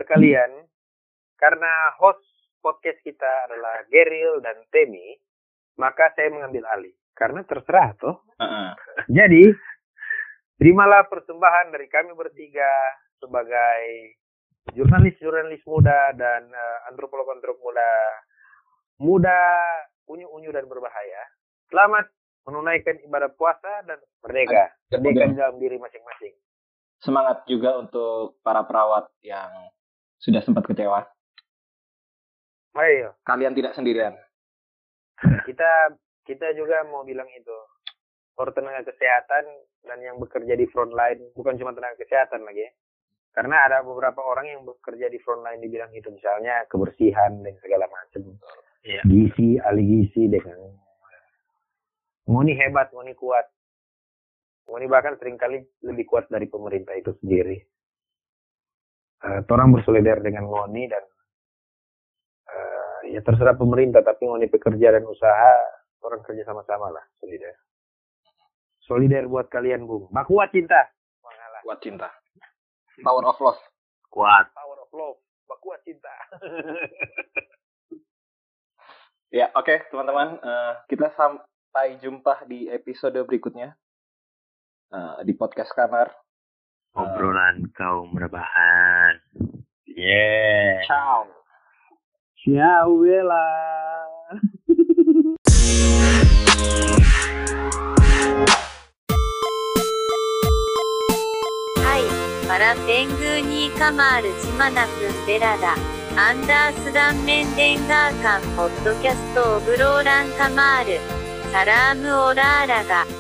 Speaker 3: sekalian, karena host podcast kita adalah Geril dan Temi, maka saya mengambil alih. Karena terserah toh.
Speaker 4: Heeh.
Speaker 3: Jadi terimalah persembahan dari kami bertiga sebagai jurnalis-jurnalis muda dan eh, antropolog-antropolog muda, muda unyu-unyu dan berbahaya. Selamat menunaikan ibadah puasa dan merdeka. Merdeka di dalam diri masing-masing.
Speaker 4: Semangat juga untuk para perawat yang sudah sempat kecewa.
Speaker 3: Ayo,
Speaker 4: Kalian tidak sendirian.
Speaker 3: kita kita juga mau bilang itu. For tenaga kesehatan dan yang bekerja di front line, bukan cuma tenaga kesehatan lagi ya. Karena ada beberapa orang yang bekerja di front line di bidang itu, misalnya kebersihan dan segala macam.
Speaker 2: Iya.
Speaker 3: Gizi, ahli gizi dengan Ngoni hebat, Ngoni kuat. Ngoni bahkan sering kali lebih kuat dari pemerintah itu sendiri. Eh, orang bersolidar dengan Ngoni dan eh, ya terserah pemerintah, tapi Ngoni pekerja dan usaha, orang kerja sama-sama lah, solidar. Solidar buat kalian, Bung. Bakuat cinta. Mengalah.
Speaker 4: Kuat cinta. Power of love.
Speaker 2: kuat
Speaker 3: Power of love. Bakuat cinta.
Speaker 4: Ya, oke okay, teman-teman, uh, kita sampai jumpa di episode berikutnya uh, di podcast kamar.
Speaker 2: Obrolan kaum rebahan. Yeah.
Speaker 4: Ciao.
Speaker 3: Ciao Bella.
Speaker 1: 天宮にカマール島田くんベラだ。アンダースダンメンデンガーカンポッドキャストオブローランカマール。サラームオラーラが。